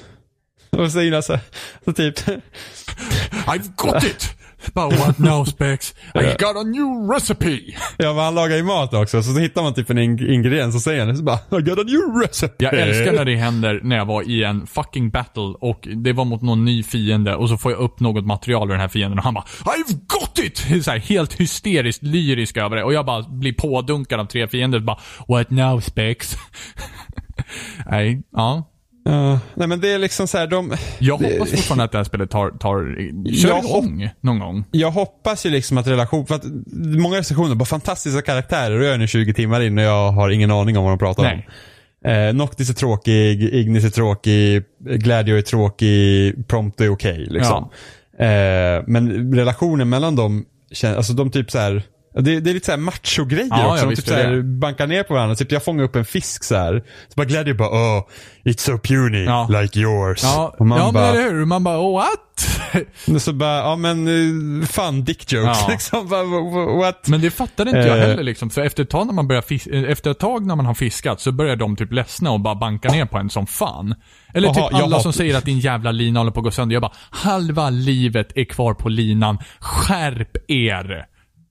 (laughs) Och så så, så typ, (laughs) I've got it! But what now Specs? (laughs) I got a new recipe! (laughs) ja men han lagar ju mat också. Så, så hittar man typ en ing- ingrediens och säger han så bara, (laughs) I got a new recipe. Jag älskar när det händer när jag var i en fucking battle och det var mot någon ny fiende och så får jag upp något material ur den här fienden och han bara I've got it! Så här, helt hysteriskt lyrisk över det och jag bara blir pådunkad av tre fiender och bara What now Specs? Nej, ja. Ja, nej men det är liksom så här, de, Jag hoppas fortfarande att det här spelet tar, tar kör Jag igång någon gång. jag hoppas ju liksom att relation, för att många recensioner, bara fantastiska karaktärer och jag är nu 20 timmar in och jag har ingen aning om vad de pratar om. Nej. Eh, Noctis är tråkig, Ignis är tråkig, Gladio är tråkig, Prompt är okej liksom. Eh, men relationen mellan dem, alltså de typ så här. Det, det är lite såhär macho-grejer Ja, också. de typ är så här det. bankar ner på varandra. Typ jag fångar upp en fisk så här. Så bara Gladio bara oh, it's so puny, Ja. like yours. Ja, och man ja bara, men eller hur? Man bara what? (laughs) och så bara, ja men uh, fan dick jokes Ja. (laughs) liksom. Bara, wha- wha- what? Men det fattade inte jag Eh. heller liksom. För efter ett tag när man börjar fis- eh, efter ett tag när man har fiskat så börjar de typ ledsna och bara banka ner på en som fan. Eller Jaha, typ alla som säger att din jävla lina håller på att gå sönder. Jag bara, halva livet är kvar på linan. Skärp er!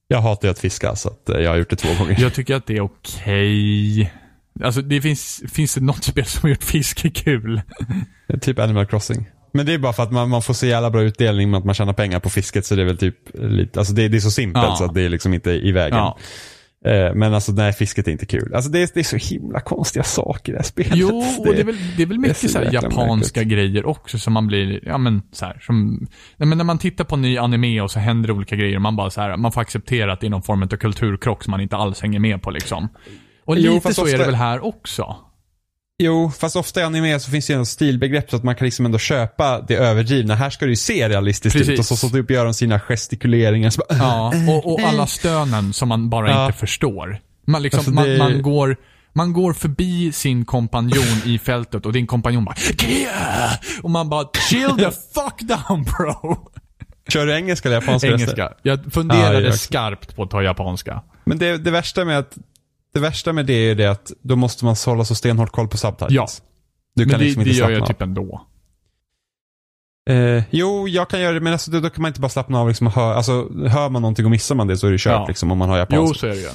Jag hatar ju att fiska så att eh, jag har gjort det två gånger. Jag tycker att det är okej. Alltså det finns, finns det något spel som har gjort fiske kul? (laughs) Typ Animal Crossing. Men det är bara för att man, man får så jävla bra utdelning med att man tjänar pengar på fisket så det är väl typ lite, alltså det, det är så simpelt Ja. så att det är liksom inte i vägen. Ja. Eh, Men alltså nej, fisket är inte kul. Alltså det är, det är så himla konstiga saker i det här spelet. Jo, (laughs) och det är väl, det är väl det är mycket så japanska grejer också som man blir, ja men så här, som, nej, men när man tittar på ny anime och så händer det olika grejer man bara så här, man får acceptera att det är någon form av kulturkrock som man inte alls hänger med på liksom. Och Jo, lite så är det väl här också. Jo, fast ofta i anime så finns det ju en stilbegrepp så att man kan liksom ändå köpa det överdrivna. Här ska det ju se realistiskt Precis. ut och så, så typ gör de sina gestikuleringar. Så bara, Ja, och, och alla stönen som man bara Ja. inte förstår. Man, liksom, Alltså, man, det- man, går, man går förbi sin kompanjon i fältet och din kompanjon bara Kia! Och man bara chill the (laughs) fuck down bro. Kör du engelska eller japanska? Engelska. Jag funderade Ja, jag skarpt på att ta japanska. Men det, det värsta med att det värsta med det är det att då måste man hålla så stenhårt koll på subtitles. Ja. Du kan Men det, liksom det inte gör slappna jag av. typ ändå. Eh, jo, jag kan göra det, men alltså, då, då kan man inte bara slappna av. Liksom, hör, alltså, hör man någonting och missar man det så är det kört Ja. liksom, om man har Jo, japanska. så är det ju. Eh,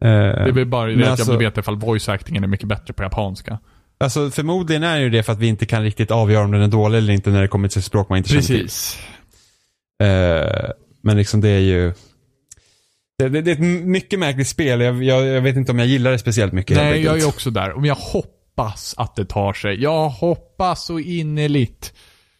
Det är väl bara det att alltså- jag vill veta ifall voice actingen är mycket bättre på japanska. alltså, förmodligen är det ju det för att vi inte kan riktigt avgöra om den är dålig eller inte när det kommer till språk man inte känner till. Eh, men liksom det är ju... Det, det, det är ett mycket märkligt spel. Jag, jag, jag vet inte om jag gillar det speciellt mycket Nej, jag är också där. Och jag hoppas att det tar sig. Jag hoppas så innerligt.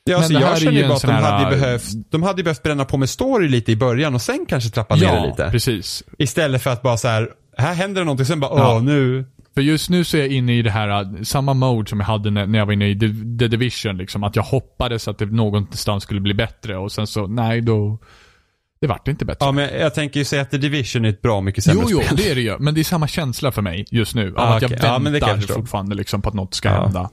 Ja, alltså, jag känner ju bara att de här- hade, ju behövt, de hade behövt bränna på med story lite i början och sen kanske trappa ner det lite. precis. Istället för att bara så här, här händer det någonting, sen bara Ja. åh nu. För just nu så är jag inne i det här, äh, samma mode som jag hade när, när jag var inne i The, The Division liksom. Att jag hoppades att det någonstans skulle bli bättre och sen så, nej då, det vart inte bättre. Ja men jag tänker ju säga att The Division är ett bra mycket sämre Jo, jo, spel. det är det ju. Men det är samma känsla för mig just nu. Av Ah, att jag okej. Ja, men det kan jag väntar förstå. fortfarande liksom på att något ska Ja. hända.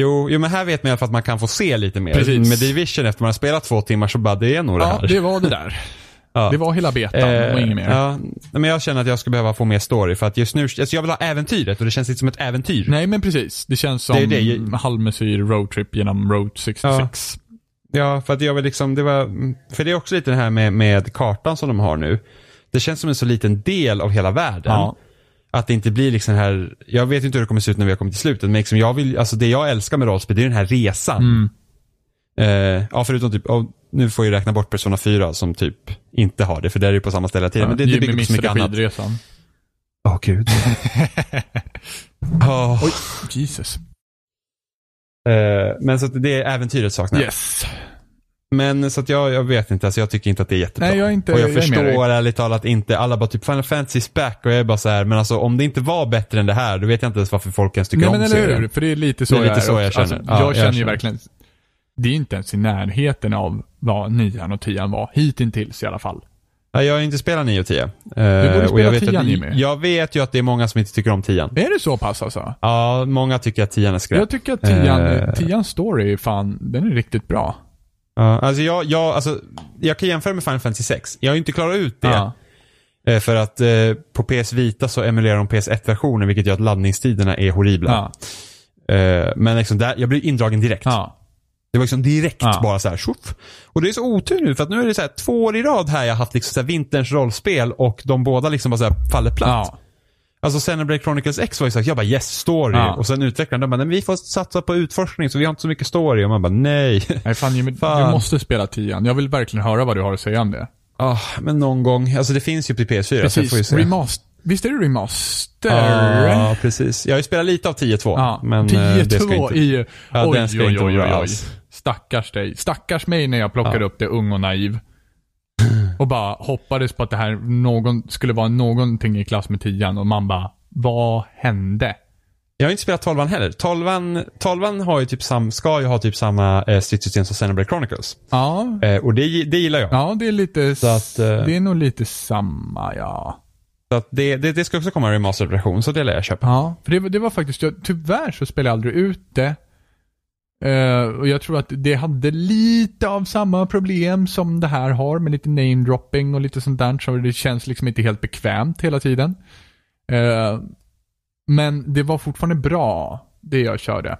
Jo, jo, men här vet man i alla fall att man kan få se lite mer. Precis. Med Division efter man har spelat två timmar så bara, det är nog det Ja, här. det var det där. (laughs) Ja. Det var hela betan Eh, och inget mer. Ja, Nej, men jag känner att jag skulle behöva få mer story för att just nu, alltså jag vill ha äventyret och det känns lite som ett äventyr. Nej, men precis. Det känns som Det det. halvmesyr roadtrip genom Route 66. Ja, för att jag vill liksom, det var, för det är också lite det här med, med kartan som de har nu. Det känns som en så liten del av hela världen. Ja. Att det inte blir liksom här, jag vet inte hur det kommer se ut när vi har kommit till slutet, men liksom jag vill, alltså det jag älskar med rollspel, det är den här resan. Mm. Eh, ja, förutom typ, oh, nu får jag räkna bort Persona 4 som typ inte har det, för det är ju på samma ställe hela tiden. men det, det bygger på så mycket annat. Åh gud. (laughs) Åh. Oj, Jesus. Eh, men så att det är äventyret saknar. Yes. Men så att jag, jag vet inte, alltså jag tycker inte att det är jättebra. Nej, jag är inte- och jag, jag förstår ärligt talat inte, alla bara typ Final Fantasy back och jag är bara så här, men alltså om det inte var bättre än det här, då vet jag inte ens varför folk ens tycker Nej om men eller serien. hur? För det är lite så Det är lite jag så jag känner. Alltså, Ja, jag jag känner ju verkligen, det är inte ens i närheten av vad nian och tian var. Hittills i alla fall. Ja, jag har inte spelat 9 och 10. Uh, borde och spela jag vet, 10, att, Jimmy. jag vet ju att det är många som inte tycker om 10. Är det så pass alltså? Ja, många tycker att 10 är skräp. Jag tycker att tian, Eh. tians story fan, den är riktigt bra. Ja, alltså jag, jag, alltså, jag kan jämföra med Final Fantasy 6. Jag har ju inte klarat ut det. Eh, För att eh, på PS Vita så emulerar de PS1-versionen vilket gör att laddningstiderna är horribla. Eh, Men liksom där, jag blir indragen direkt. Ja. Det var liksom direkt Ja. bara så här, tjoff. Och det är så otur nu för att nu är det så här två år i rad här jag haft liksom så här vinterns rollspel och de båda liksom bara så här faller platt. Ja. Alltså Xenoblade Chronicles X var ju så här, jag bara yes, story. Ja. Och sen utvecklaren de bara, men vi får satsa på utforskning så vi har inte så mycket story. Och man bara, nej. Nej, fan, Jimmy, Fan. du måste spela tian. Jag vill verkligen höra vad du har att säga om det. Ah, men någon gång. Alltså det finns ju på PS4 så jag får ju Precis. se. Remaster. Visst är det remaster? Ja, precis. Jag har ju spelat lite av 10-2. Ja, men eh, det ska 10-2 inte... i... Ja, oj, den ska oj, inte oj, oj, oj. Stackars dig. Stackars mig när jag plockade Ja. upp det ung och naiv. (clears throat) Och bara hoppades på att det här någon, skulle vara någonting i klass med tian och man bara, vad hände? Jag har inte spelat 12 heller. 12 12 har ju typ sam, ska ju ha typ samma eh, stridssystem som Xenoblade Chronicles. Ja, Eh, och det, det gillar jag. ja det är lite... Så att, eh, Det är nog lite samma, ja. Så att det, det, det ska också komma en remastered version, så det lär jag köpa. Ja, för det, det var faktiskt, jag, tyvärr så spelade jag aldrig ut det. Eh, och jag tror att det hade lite av samma problem som det här har med lite name-dropping och lite sånt där. Så det känns liksom inte helt bekvämt hela tiden. Eh, men det var fortfarande bra, det jag körde.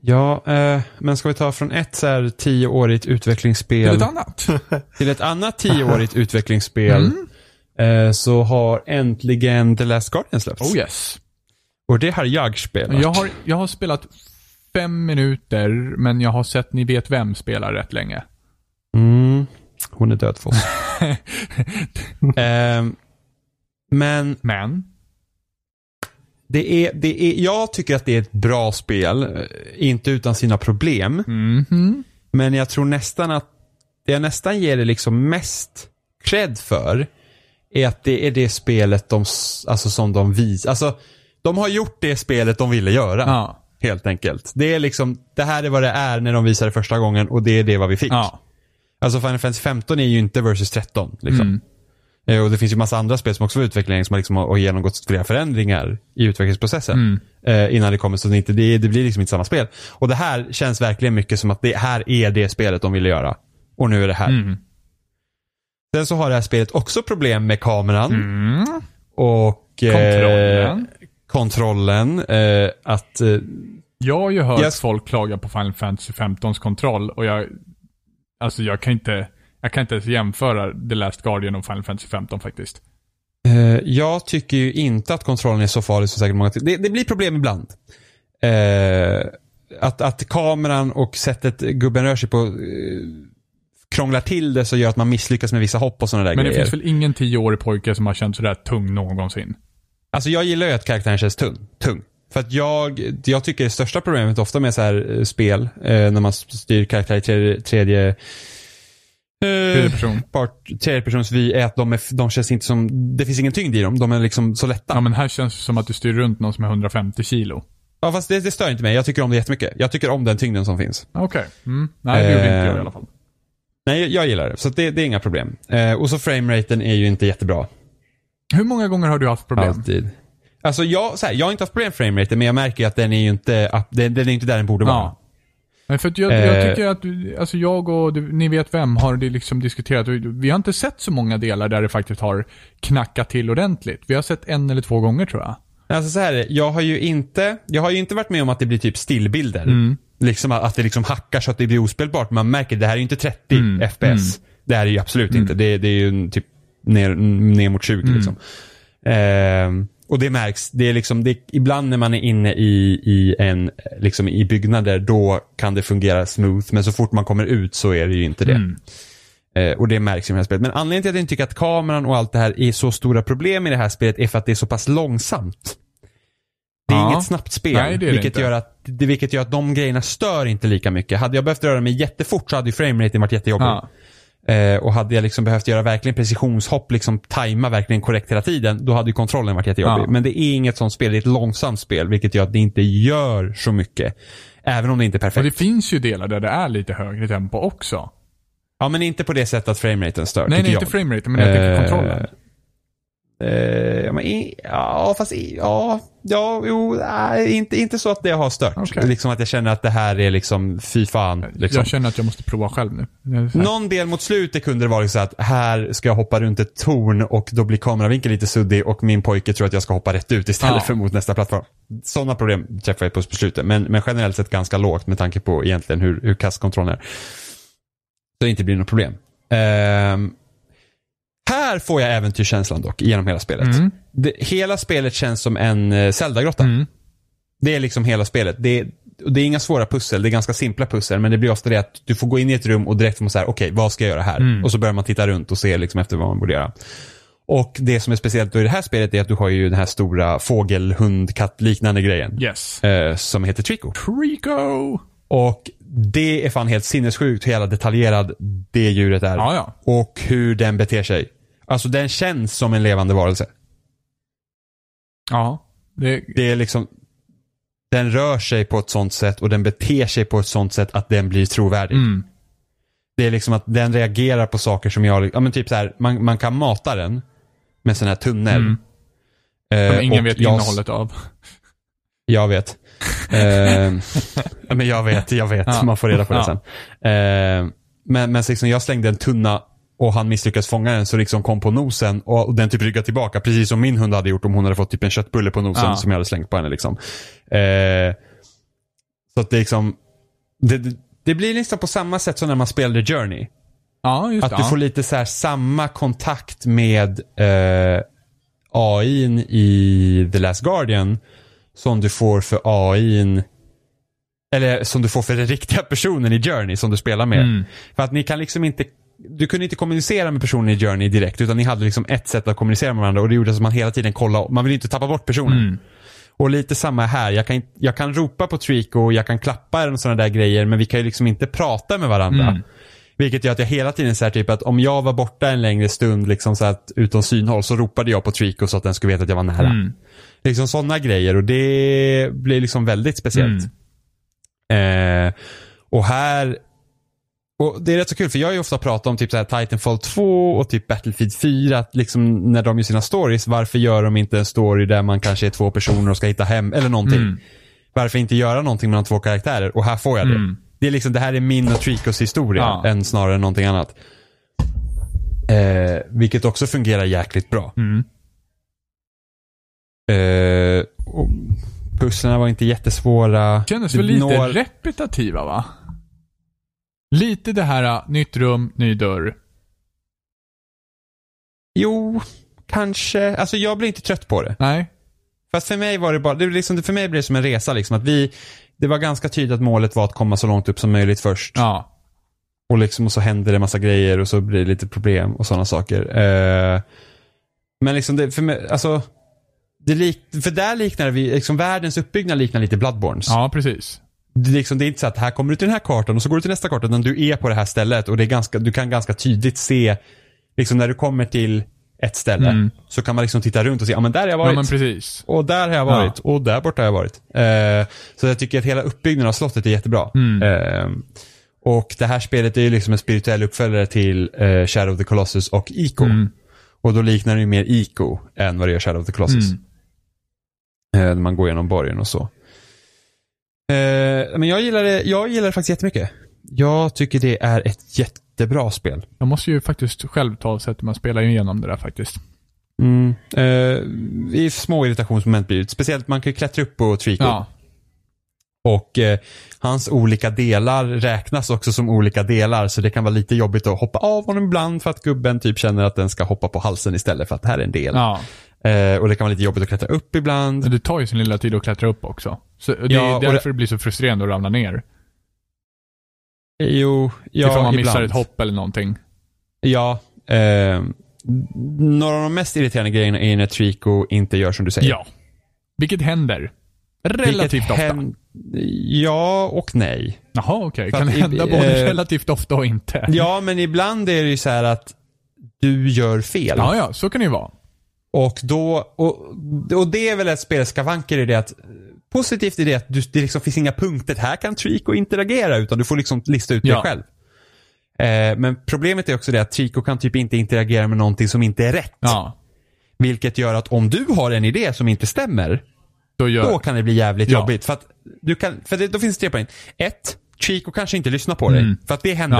Ja, eh, men ska vi ta från ett så här tioårigt Till utvecklingsspel ett annat. (laughs) till ett annat tioårigt utvecklingsspel Mm. eh, så har äntligen The Last Guardian släppts. Oh yes. Och det har jag spelat. Jag har, jag har spelat fem minuter, men jag har sett Ni vet vem spela rätt länge. Mm, hon är död för oss. (laughs) Ehm, men Men, det är, det är, jag tycker att det är ett bra spel. eh, Inte utan sina problem. mhm. Men jag tror nästan att det jag nästan ger det liksom mest cred för är att det är det spelet de, alltså som de visar. Alltså, de har gjort det spelet de ville göra. Ja. Helt enkelt. Det är liksom, det här är vad det är när de visar det första gången och det är det vad vi fick. Ja. Alltså Final Fantasy 15 är ju inte versus 13. Liksom. Mm. Eh, Och det finns ju massa andra spel som också var utvecklingen som har, liksom har genomgått flera förändringar i utvecklingsprocessen. Mm. Eh, innan det kommer, så det, inte, det, det blir liksom inte samma spel. Och det här känns verkligen mycket som att det här är det spelet de ville göra. Och nu är det här. Mm. Sen så har det här spelet också problem med kameran. Mm. Och eh, Kontrollen. Eh, att eh, Jag har ju hört Yes. folk klaga på Final Fantasy 15s kontroll och jag, alltså jag kan inte, jag kan inte ens jämföra The Last Guardian och Final Fantasy 15 faktiskt. Eh, jag tycker ju inte att kontrollen är så farlig som säkert många tycker. Det, det blir problem ibland. Eh, att, att kameran och sättet gubben rör sig på eh, krånglar till det så gör att man misslyckas med vissa hopp och sådana där Men det grejer. finns väl ingen tioårig pojke som har känt sådär tung någonsin? Alltså jag gillar ju att karaktären känns tung. tung. För att jag, jag tycker det största problemet ofta med så här eh, spel, eh, när man styr karaktär i tredje, tredje eh, Tredje person. part, tredjepersons vy är att de, är, de känns inte som, det finns ingen tyngd i dem. De är liksom så lätta. Ja men här känns det som att du styr runt någon som är 150 kilo. Ja, fast det, det stör inte mig. Jag tycker om det jättemycket. Jag tycker om den tyngden som finns. Okej. Mm. Nej, det gjorde inte jag i Eh, alla fall. Nej, jag, gillar det. Så det, det är inga problem. Eh, och så frameraten är ju inte jättebra. Hur många gånger har du haft problem? Alltid. Alltså jag, så här, jag har inte haft problem med frameraten, men jag märker att den är ju inte, den, den är inte där den borde vara. Ja. Nej, för jag, jag Eh. tycker att, alltså jag och du, ni vet vem har det liksom diskuterat. Vi har inte sett så många delar där det faktiskt har knackat till ordentligt. Vi har sett en eller två gånger tror jag. Alltså så här, jag har ju inte, jag har ju inte varit med om att det blir typ stillbilder. Mm. Liksom att det liksom hackar så att det blir ospelbart. Man märker, det här är ju inte 30 Mm. FPS. Det här är ju absolut inte. Det, det är ju typ ner, ner mot 20 Mm. liksom. Ehm, och det märks. Det är liksom, det, ibland när man är inne i, i, en, liksom i byggnader, då kan det fungera smooth. Men så fort man kommer ut så är det ju inte det. Mm. Eh, och det märks i det här spelet. Men anledningen till att jag inte tycker att kameran och allt det här är så stora problem i det här spelet är för att det är så pass långsamt. Det är Ja. inget snabbt spel. Nej, det det vilket, inte. Gör att, vilket gör att de grejerna stör inte lika mycket. Hade jag behövt röra mig jättefort så hade ju frameraten varit jättejobbig. Ja. Eh, och hade jag liksom behövt göra verkligen precisionshopp, liksom tajma verkligen korrekt hela tiden, då hade ju kontrollen varit jättejobbig. Ja. Men det är inget sånt spel, det är ett långsamt spel, vilket gör att det inte gör så mycket. Även om det inte är Och perfekt. det finns ju delar där det är lite högre tempo också. Ja, men inte på det sättet att frameraten stör, Nej, nej, jag. inte frameraten, men jag tänker Eh, kontrollen. Eh, ja, men, ja, fast ja, ja, jo, nej, inte, inte så att det har stört. Okej. Liksom att jag känner att det här är liksom, fy fan. Liksom. Jag känner att jag måste prova själv nu. Så Någon del mot slutet kunde det vara liksom att här ska jag hoppa runt ett torn och då blir kameravinkeln lite suddig och min pojke tror att jag ska hoppa rätt ut istället Ja. för mot nästa plattform. Sådana problem träffar jag på slutet, men, men generellt sett ganska lågt med tanke på egentligen hur, hur kastkontrollen är. Så det inte blir något problem. Ehm, här får jag äventyrskänslan dock, genom hela spelet. Mm. Det, hela spelet känns som en uh, Zelda-grotta. Mm. Det är liksom hela spelet. Det det är inga svåra pussel, det är ganska simpla pussel. Men det blir ofta det att du får gå in i ett rum och direkt får man säga, okej, vad ska jag göra här? Mm. Och så börjar man titta runt och se liksom efter vad man borde göra. Och det som är speciellt då i det här spelet är att du har ju den här stora fågel, hund, katt liknande grejen. Yes. Eh, som heter Trico. Trico! Och det är fan helt sinnessjukt hur jävla detaljerad det djuret är. Ja, ja. Och hur den beter sig. Alltså den känns som en levande varelse. Ja. Det, Det är liksom den rör sig på ett sånt sätt och den beter sig på ett sånt sätt att den blir trovärdig. mm. Det är liksom att den reagerar på saker som jag, ja men typ så här, man, man kan mata den med sån här tunnel. Mm. Eh, Som ingen vet jag, innehållet av. Jag vet. (laughs) eh, men jag vet, jag vet. Ja. Man får reda på det Ja. sen. Eh, men men liksom, jag slängde en tunna och han misslyckades fånga den så liksom kom på nosen och, och den typ ryggade tillbaka. Precis som min hund hade gjort om hon hade fått typ en köttbulle på nosen Ja. som jag hade slängt på henne. Liksom. Eh, så att det liksom, det, det, blir liksom på samma sätt som när man spelade Journey. Ja, just Att du ja. får lite så här samma kontakt med eh, AIn i The Last Guardian som du får för AIn eller som du får för den riktiga personen i Journey som du spelar med. Mm. För att ni kan liksom inte du kunde inte kommunicera med personen i Journey direkt utan ni hade liksom ett sätt att kommunicera med varandra och det gjorde att man hela tiden kollade, man vill inte tappa bort personen. Mm. Och lite samma här, jag kan, jag kan ropa på Trico, jag kan klappa och sådana där grejer men vi kan ju liksom inte prata med varandra. Mm. Vilket gör att jag hela tiden säger typ att om jag var borta en längre stund liksom så att utom synhåll så ropade jag på Trico så att den skulle veta att jag var nära. Mm. Liksom sådana grejer och det blir liksom väldigt speciellt. Eh, och här och det är rätt så kul för jag har ju ofta pratat om typ så här Titanfall 2 och typ Battlefield 4. Att liksom när de gör sina stories, varför gör de inte en story där man kanske är två personer och ska hitta hem eller någonting. Mm. Varför inte göra någonting mellan två karaktärer? Och här får jag det. Mm. Det är liksom, det här är min och Tricos historia Ja. än snarare än någonting annat. Eh, vilket också fungerar jäkligt bra. Mm. Eh, pusslarna var inte jättesvåra. Kändes väl lite når- repetitiva va? Lite det här, nytt rum, ny dörr. Jo, kanske. Alltså jag blir inte trött på det. Nej. Fast för mig var det bara, det liksom, för mig blev det som en resa liksom. Att vi, det var ganska tydligt att målet var att komma så långt upp som möjligt först. Ja. Och liksom och så händer det massa grejer och så blir det lite problem och sådana saker. Eh, men liksom det, för mig, alltså. Det lik, för där liknar vi, liksom världens uppbyggnad liknar lite Bloodborns. Ja, precis. Det, liksom, det är inte så att här kommer du till den här kartan och så går du till nästa karta. Utan du är på det här stället och det är ganska, du kan ganska tydligt se, liksom när du kommer till ett ställe. Mm. Så kan man liksom titta runt och se, ja men där har jag Ja, varit. precis. Och där har jag varit. Och där borta har jag varit. Eh, så jag tycker att hela uppbyggnaden av slottet är jättebra. Mm. Eh, och det här spelet är ju liksom en spirituell uppföljare till eh, Shadow of the Colossus och Ico. Mm. Och då liknar det ju mer Ico än vad det gör Shadow of the Colossus. Mm. Eh, när man går igenom borgen och så. Eh, men jag gillar, det, jag gillar det faktiskt jättemycket. Jag tycker det är ett jättebra spel. Jag måste ju faktiskt själv ta och sätta mig och spela igenom det där faktiskt. Mm. Eh, I små irritationsmoment blir det. Speciellt man kan ju klättra upp på Trico. Ja. Och eh, hans olika delar räknas också som olika delar så det kan vara lite jobbigt att hoppa av honom ibland för att gubben typ känner att den ska hoppa på halsen istället för att det här är en del. Ja. Eh, och det kan vara lite jobbigt att klättra upp ibland. Men det tar ju sin lilla tid att klättra upp också. Så det Ja, är därför det- det blir så frustrerande att ramla ner. Jo, ja, Ifall man missar ibland. ett hopp eller någonting. Ja. Eh, några av de mest irriterande grejerna är när Trico inte gör som du säger. Ja. Vilket händer. Relativt Vilket ofta. hän- Ja och nej. Jaha, okej. För Kan det i- hända både eh, relativt ofta och inte? Ja, men ibland är det ju så här att du gör fel. Ja, ja. Så kan det ju vara. Och då, och, och det är väl ett spels skavanker i det att Positivt i det att du, det liksom finns inga punkter, här kan Trico interagera utan du får liksom lista ut det Ja. själv. Eh, men problemet är också det att Trico kan typ inte interagera med någonting som inte är rätt. Ja. Vilket gör att om du har en idé som inte stämmer, Då gör... då kan det bli jävligt Ja. jobbigt. För att du kan, för det, då finns det tre poäng. Ett, Chico kanske inte lyssnar på dig. Mm. För att det händer.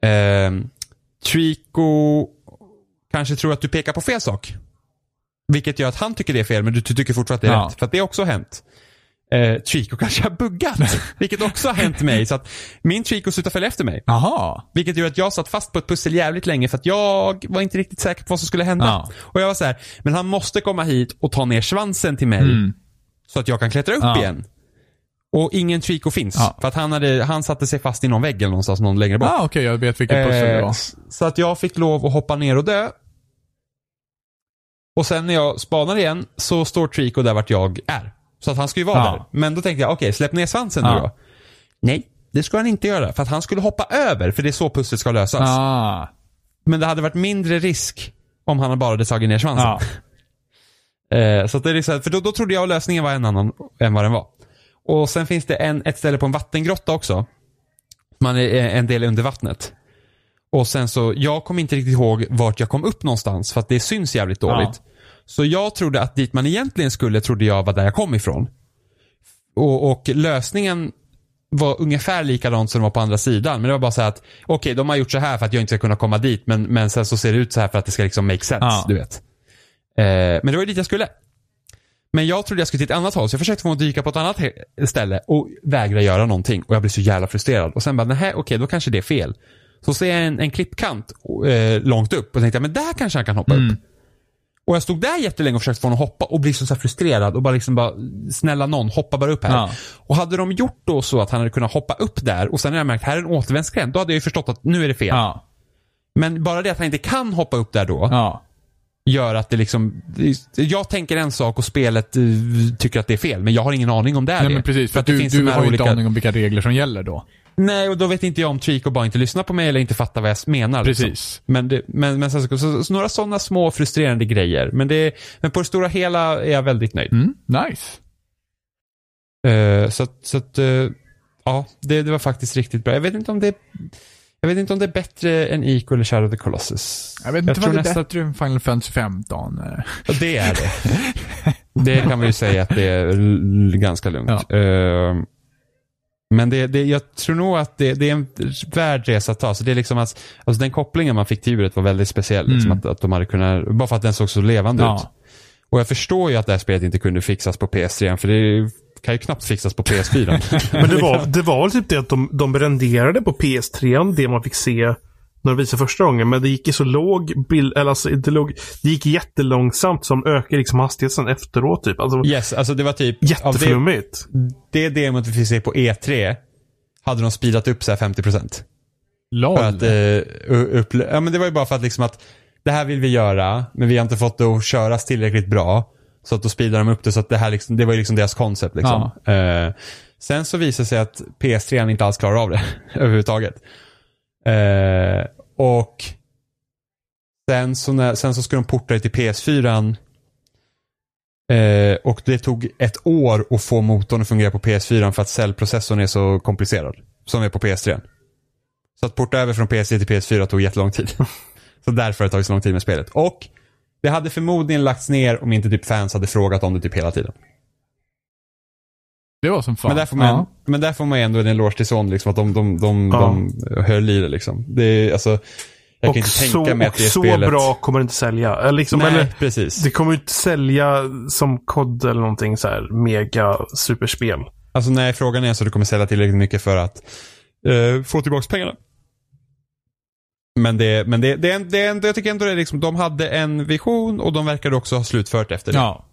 Ja. Ehm, Trico kanske tror att du pekar på fel sak. Vilket gör att han tycker det är fel, men du, tycker fortfarande att det är Ja. rätt. För att det har också hänt. Uh, Trico kanske har buggat. (laughs) vilket också har hänt mig. Så att min Trico slutar följa efter mig. Jaha. Vilket gör att jag satt fast på ett pussel jävligt länge för att jag var inte riktigt säker på vad som skulle hända. Ja. Och jag var så här, men han måste komma hit och ta ner svansen till mig. Mm. Så att jag kan klättra upp Ja. igen. Och ingen Trico finns. Ja. För att han, hade, han satte sig fast i någon vägg eller någonstans någon längre bort. Ah, okej, jag vet vilket pussel det Eh, var. s- Så att jag fick lov att hoppa ner och dö. Och sen när jag spanar igen så står Trico där vart jag är. Så att han ska ju vara Ja. där. Men då tänkte jag, okej, släpp ner svansen Ja. nu då. Nej, det ska han inte göra. För att han skulle hoppa över, för det är så pusslet ska lösas. Ah. Men det hade varit mindre risk om han bara hade tagit ner svansen. Ja. (laughs) Eh, så det är här, för då, då trodde jag att lösningen var en annan än vad den var. Och sen finns det en, ett ställe på en vattengrotta också. Man är eh, en del under vattnet. Och sen så, jag kommer inte riktigt ihåg vart jag kom upp någonstans för att det syns jävligt dåligt. Så jag trodde att dit man egentligen skulle trodde jag var där jag kom ifrån. Och, och lösningen var ungefär likadant som det var på andra sidan. Men det var bara så här att, okej de har gjort så här för att jag inte ska kunna komma dit. Men, men sen så ser det ut så här för att det ska liksom make sense, Ja. du vet. Eh, men det var ju dit jag skulle. Men jag trodde jag skulle till ett annat håll, så jag försökte få mig att dyka på ett annat ställe och vägra göra någonting. Och jag blev så jävla frustrerad. Och sen bara, nej okej, då kanske det är fel. Så ser jag en, en klippkant eh, långt upp och tänkte, jag, men där kanske han kan hoppa Mm. upp. Och jag stod där jättelänge och försökte få honom att hoppa och bli så, så frustrerad och bara liksom bara, snälla någon, hoppa bara upp här. Ja. Och hade de gjort då så att han hade kunnat hoppa upp där och sen har jag märkt, här är en återvändsgränd, då hade jag ju förstått att nu är det fel. Ja. Men bara det att han inte kan hoppa upp där då, Ja. gör att det liksom, jag tänker en sak och spelet eh, tycker att det är fel, men jag har ingen aning om det är Nej det. men precis, för att det du, finns de du har ju olika- inte aning om vilka regler som gäller då. Nej, och då vet inte jag om Trico bara inte lyssnar på mig eller inte fattar vad jag menar. liksom. Precis. Men, det, men, men så, så, så några sådana små frustrerande grejer. Men, det, men på det stora hela är jag väldigt nöjd. Mm, nice. Eh, så att, så att eh, ja, det, det var faktiskt riktigt bra. Jag vet inte om det jag vet inte om det är bättre än Ico eller Shadow of the Colossus. Jag vet inte tror vad det är nästan- bättre än Final Fantasy 15. eh. Ja, det är det. det kan vi ju säga att det är ganska lugnt. Ja. Eh, men det, det, jag tror nog att det, det är en värd resa att ta. Så det är liksom att, alltså den kopplingen man fick till djuret var väldigt speciell. Liksom Mm. att, att de hade kunnat, bara för att den såg så levande Ja. ut. Och jag förstår ju att det här spelet inte kunde fixas på PS3, för det kan ju knappt fixas på PS4. (laughs) Men det var, det var typ det att de, de renderade på PS3, det man fick se när de visade första gången. Men det gick i så låg bild, eller alltså det, låg, det gick jättelångsamt som ökade liksom hastigheten efteråt typ. Alltså yes, alltså det var typ, av det, jätteflummigt. det demot vi fick se på E3, hade de speedat upp så här 50%. LOL. För att, eh, u- upple- ja men det var ju bara för att liksom att det här vill vi göra, men vi har inte fått det att köras tillräckligt bra. Så att då speedar de upp det så att det här liksom, det var ju liksom deras koncept liksom. Eh, sen så visade det sig att PS3 inte alls klarar av det (laughs) överhuvudtaget. Eh, och sen så, när, sen så ska de porta det till PS4 eh, och det tog ett år att få motorn att fungera på PS4 för att cellprocessorn är så komplicerad. Som är på PS3. Så att porta över från PS3 till PS4 tog jättelång tid. (laughs) så därför har det tagit så lång tid med spelet. Och det hade förmodligen lagts ner om inte typ fans hade frågat om det typ hela tiden det var som fan. Men där får man, Ja. men där får man ändå en eloge till Sony, liksom, att de, de, de, Ja. de höll i det liksom. Det är, alltså, jag Och kan inte så, tänka mig att och det så spelet... bra kommer det inte sälja. Liksom, Nej, eller, precis. det kommer ju inte sälja som kod eller någonting så här mega superspel. Alltså nej, frågan är så du kommer sälja tillräckligt mycket för att eh, få tillbaka pengarna. Men det, men det, det, är en- det, är en- jag tycker ändå det är liksom, de hade en vision och de verkade också ha slutfört efter det. Ja.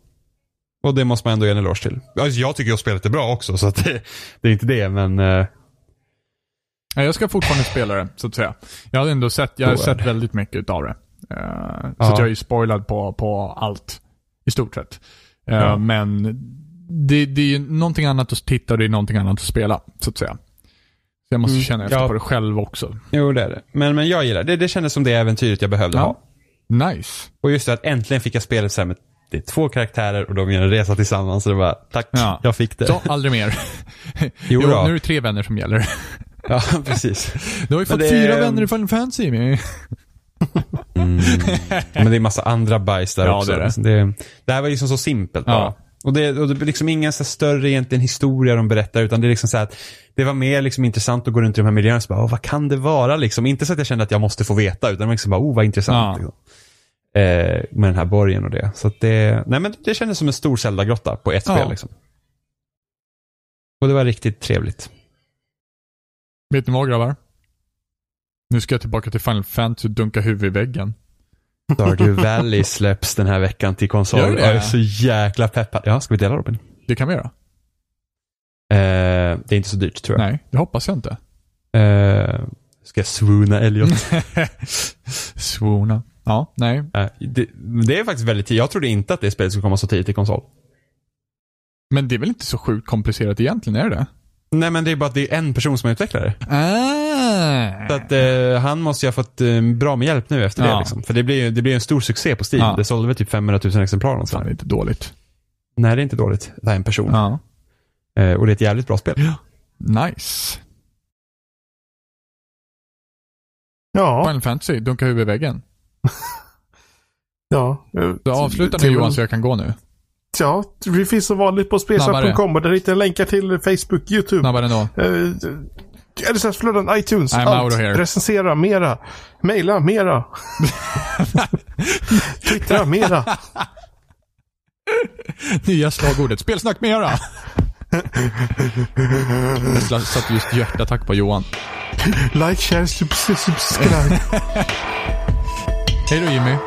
Och det måste man ändå ge en eloge till. Alltså, jag tycker att spelet är bra också, så det, (laughs) det är inte det, men... eh, Ja, Jag ska fortfarande spela det, så att säga. Jag har ändå sett, jag har Så sett väldigt mycket av det. Så Ja. att jag är ju spoilad på, på allt. I stort sett. Eh, Ja. Men det, det är ju någonting annat att titta och det är någonting annat att spela, så att säga. Så jag måste Mm, känna efter ja. på det själv också. Jo, det är det. Men, men jag gillar det. Det kändes som det äventyret jag behövde ha. Nice. Och just det att äntligen fick jag spelet så här med det är två karaktärer och de gör en resa tillsammans. Så det var tack, Ja. jag fick det. Så, aldrig mer. (laughs) Jo, Jo, nu är det tre vänner som gäller. (laughs) Ja, precis. Du har ju fått det- fyra vänner i Final Fantasy. Men... Mm. Men det är massa andra bajs där Ja, också. det det. Liksom det, det här var liksom så simpelt bara. Ja. Och det, och det är liksom ingen så större egentligen historia de berättar, utan det är liksom så att det var mer liksom intressant att gå runt i de här miljöerna och bara, "Åh, vad kan det vara liksom? Inte så att jag kände att jag måste få veta, utan liksom bara, oh vad intressant. Ja. Eh, med den här borgen och det. Så det, nej men det kändes som en stor Zelda-grotta på ett Ja. spel liksom. Och det var riktigt trevligt. Vet ni vad grabbar? Nu ska jag tillbaka till Final Fantasy och dunka huvudet i väggen. Stardew Valley släpps den här veckan till konsol. Jag är så jäkla peppad. Ja, ska vi dela Robin? Det kan vi göra. Eh, det är inte så dyrt tror jag. Nej, det hoppas jag inte. Eh, ska jag swoona Elliot? (laughs) Swoona. Ja, nej. Eh, det, det är faktiskt väldigt tidigt. Jag trodde inte att det spelet skulle komma så tidigt till konsol. Men det är väl inte så sjukt komplicerat egentligen, är det det? Nej men det är bara att det är en person som är utvecklare. Ah. Så att eh, han måste ju ha fått eh, bra med hjälp nu efter det Ja. liksom. För det blir ju det blir en stor succé på Steam. Ja. Det sålde väl typ 500 000 exemplar någonstans. det är inte dåligt. Nej det är inte dåligt. Det är en person. Ja. Eh, och det är ett jävligt bra spel. Nice. Ja, Final Fantasy, dunka huvudet i väggen. (laughs) ja. Så avsluta nu Johan så jag kan gå nu. Ja, vi finns som vanligt på spelsnack.com och där hittar jag länkar till Facebook, YouTube, Snabbare ändå. uh, RSS-flöden, iTunes, I'm allt. out of here. Recensera mera. Maila mera. (laughs) Twittra mera. (laughs) Nya slagordet. Spelsnack mera! Jag satte just hjärtattack på Johan. Like, share, sub- subscribe. Hej då Jimmy.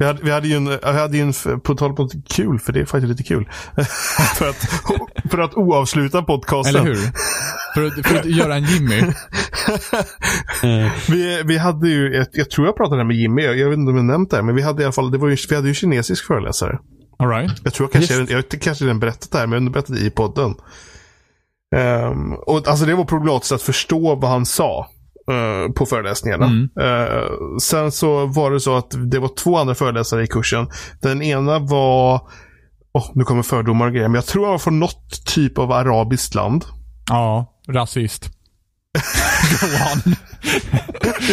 Vi hade, vi hade ju en, vi hade ju en på tal på kul, för det är faktiskt lite kul. (laughs) för, att, för att oavsluta podcasten. Eller hur? För att, för att göra en Jimmy. (laughs) vi, vi hade ju, jag, jag tror jag pratade med Jimmy, jag, jag vet inte om jag nämnt det, men vi hade i alla fall, det var ju, vi hade ju kinesisk föreläsare. All right. Jag tror jag kanske, jag, jag kanske redan berättat det här, men jag berättade i podden. Um, och alltså det var problematiskt att förstå vad han sa. Uh, på föreläsningarna. Mm. Uh, sen så var det så att det var två andra föreläsare i kursen. Den ena var, oh, nu kommer fördomar och grejer, men jag tror han var från något typ av arabiskt land. Ja, rasist. (laughs) Go on.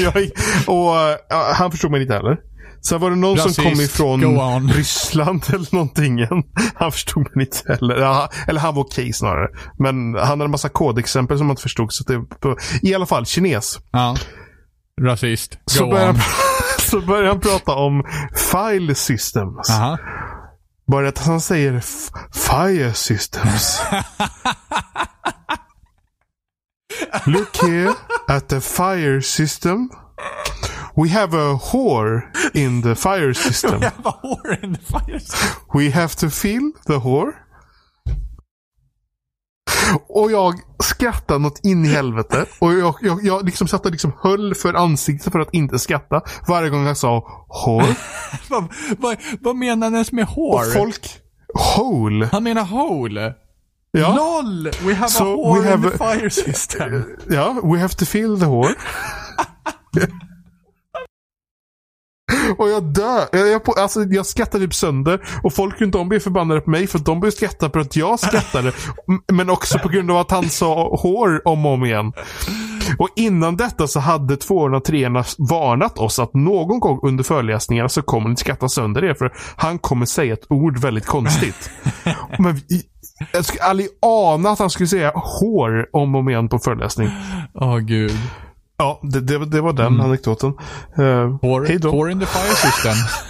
jag, och uh, han förstod mig inte heller. Sen var det någon Rasist. som kom ifrån. (laughs) Ryssland eller någonting. Han förstod mig inte heller. Ja, eller han var okej snarare. Men han hade en massa kodexempel som man inte förstod. Så det, I alla fall, kines. Ja. Rasist. Go Så började, on. han, (laughs) så började han prata om file systems. Aha. Bara att han säger fire systems. (laughs) Look here at the fire system. We have a whore in the fire (laughs) system. Vad hår in the fire. We have to feel the whore. Och jag skrattade något in i helvete. Och jag, jag, jag liksom satt och liksom höll för ansiktet för att inte skratta. Varje gång jag sa whore. (laughs) vad, vad, vad menar han med hår? Och folk... Hole. Han menar hole. Ja. LOL! We have So a whore we have in the a- fire system. Ja, we have to feel the whore. (laughs) (laughs) Och jag dör. Jag, jag, på- alltså, jag skrattade typ sönder. Och folk runt om blev förbannade på mig för att de började skratta för att jag skrattade. (laughs) Men också på grund av att han sa hår om och om igen. Och innan detta så hade tvåorna och treorna varnat oss att någon gång under föreläsningarna så kommer ni skratta sönder er. För han kommer säga ett ord väldigt konstigt. (laughs) Men jag skulle aldrig ana att han skulle säga hår om och om igen på föreläsning. Åh gud. Ja, det, det, det var den anekdoten. Uh, då. whore in the fire system. (laughs)